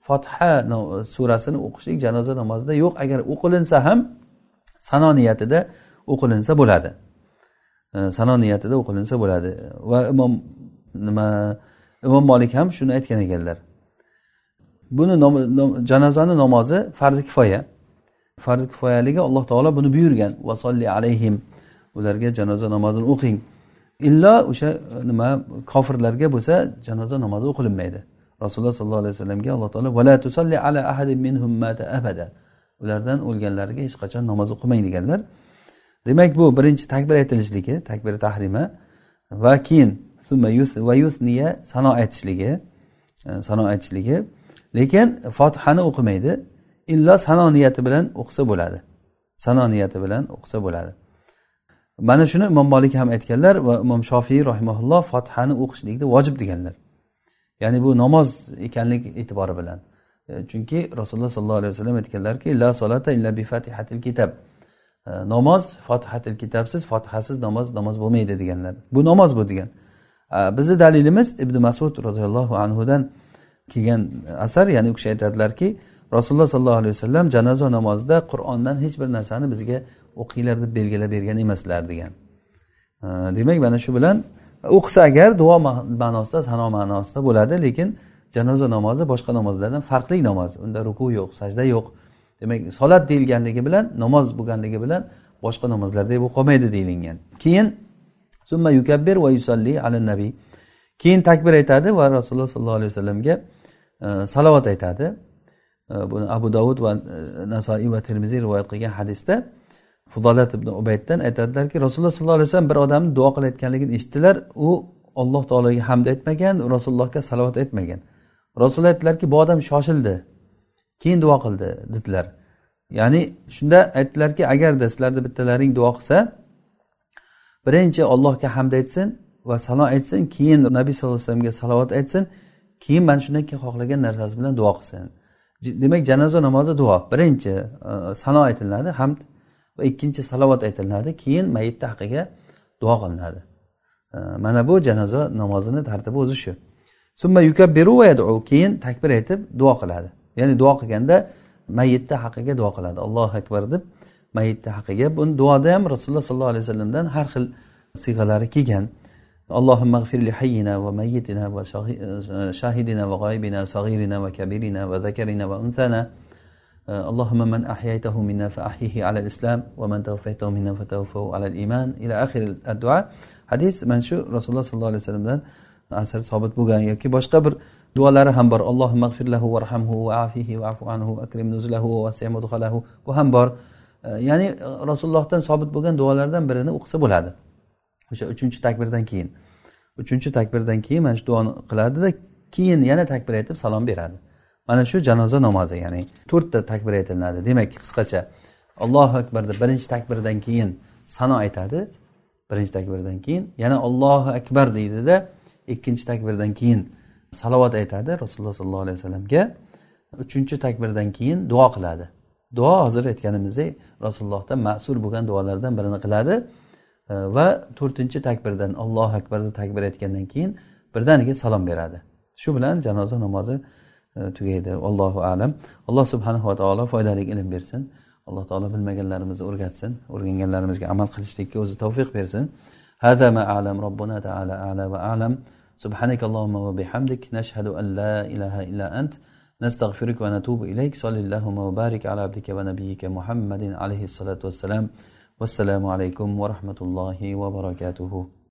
fotiha surasini o'qishlik janoza namozida yo'q. Agar o'qilinsa ham sano niyatida o'qilinsa bo'ladi. E, sano niyatida o'qilinsa bo'ladi. Va imom nima imom molik ham shuni aytgan ekanlar. Buni janozani namozi farzi kifoya. Farzi kifoyaligi alloh taolo buni buyurgan. Vasolli alayhim ularga janoza namozini o'qing. Illo o'sha e, nima kofirlarga bo'lsa janoza namozi o'qilinmaydi. Rasululloh sollallohu alayhi vasallamga alloh taolo vala tusalli ala ahadin minhum mata abada. Ulardan o'lganlariga hech qachon namoz o'qimang deganlar. Demak bu birinchi takbir aytilishligi takbir tahrima. Va keyin va yusniya sano aytishligi e, sano aytishligi. Lekin fotihani o'qimaydi. Illo sano niyati bilan o'qisa bo'ladi. Sano niyati bilan o'qisa bo'ladi. Mana shuni imom molik ham aytganlar va imom shofiy rahimaulloh fotihani o'qishlikni vojib deganlar. Ya'ni bu namoz ekanlik e'tibori bilan. E, chunki rasululloh sollallohu alayhi vasallam aytganlarki la solata illa bi fatihatil kitab. E, namoz fotihatil kitobsiz fotihasiz namoz namoz bo'lmaydi deganlar. Bu namoz bu degan. E, bizni dalilimiz ibn masud roziyallohu anhudan kelgan asar. Ya'ni u kishi aytadilarki rasululloh sollallohu alayhi vasallam janoza namozida qur'ondan hech bir narsani bizga o'qinglar deb belgilab bergan emaslar degan. Demak mana shu bilan o'qisa agar duo ma'nosida sano ma'nosida bo'ladi lekin janoza namozi boshqa namozlardan farqli namoz. Unda ruku yo'q sajda yo'q. Demak solat deyilganligi bilan namoz bo'lganligi bilan boshqa namozlarday bo'lib qolmaydi deyilgan. Keyin summa yukabbir va yusalli ala nabiy keyin takbir aytadi va rasululloh sollallohu alayhi vasallamga e, salovat aytadi. E, buni abu dovud va e, nasoiy va termiziy rivoyat qilgan hadisda fudolat ibn ubayddan aytadilarki rasululloh sollallohu alayhi vasallam bir odamni duo qilayotganligini eshitdilar. U alloh taologa hamd aytmagan rasulullohga salovat aytmagan. Rasululloh aytdilarki bu odam shoshildi keyin duo qildi dedilar. Ya'ni shunda aytdilarki agarda sizlarni bittalaring duo qilsa birinchi ollohga hamd aytsin va salom aytsin keyin nabiy sallallohu alayhi vasallamga salovat aytsin keyin mana shundan keyin xohlagan narsasi bilan duo qilsin. Demak janoza namozi duo birinchi e, sano aytiladi hamd va ikkinchi salovat aytilinadi keyin mayitni haqqiga duo qilinadi e, mana bu janoza namozini tartibi o'zi shu summa yukabbiru va yadu keyin takbir aytib duo qiladi ya'ni duo qilganda mayitni haqqiga duo qiladi allohu akbar deb mayitni haqqiga buni duoda ham rasululloh sollallohu alayhi vasallamdan har xil siyg'alari kelgan اللهم اغفر لحينا وميتنا وشاهدنا وغائبنا صغيرنا وكبيرنا وذكرنا وانثانا اللهم من احييته منا فاحيه على الاسلام ومن توفيته منا فتوفه على الايمان الى اخر الدعاء hadis mana shu rasululloh sollallohu alayhi vasallamdan asar sobit bo'lgan yoki boshqa bir duolari ham bor allohu mag'firlahu varhamhu va afihi afu anhu akrim nuzulahu va mudhalahu bu ham bor ya'ni rasulullohdan sobit bo'lgan duolardan birini o'qisa bo'ladi o'sha uchinchi takbirdan keyin uchinchi takbirdan keyin mana shu duoni qiladida keyin yana takbir aytib salom beradi Mana shu janoza namozi ya'ni to'rtta takbir aytilinadi. Demak qisqacha allohu akbar deb birinchi takbirdan keyin sano aytadi. Birinchi takbirdan keyin yana ollohu akbar deydida ikkinchi takbirdan keyin salovat aytadi rasululloh sollallohu alayhi vasallamga. Uchinchi takbirdan keyin duo qiladi. Duo hozir aytganimizdek rasulullohdan ma'sul bo'lgan duolardan birini qiladi. Va to'rtinchi takbirdan allohu akbar deb takbir aytgandan keyin birdaniga salom beradi. Shu bilan janoza namozi tugaydi allohu alam alloh subhanahu va taolo foydali ilm bersin alloh taolo bilmaganlarimizni o'rgatsin o'rganganlarimizga amal qilishlikka o'zi tavfiq bersin هذا ما أعلم ربنا تعالى أعلى وأعلم سبحانك اللهم وبحمدك نشهد أن لا إله إلا أنت نستغفرك ونتوب إليك صلى اللهم وبارك على عبدك ونبيك محمد عليه الصلاة والسلام والسلام عليكم ورحمة الله وبركاته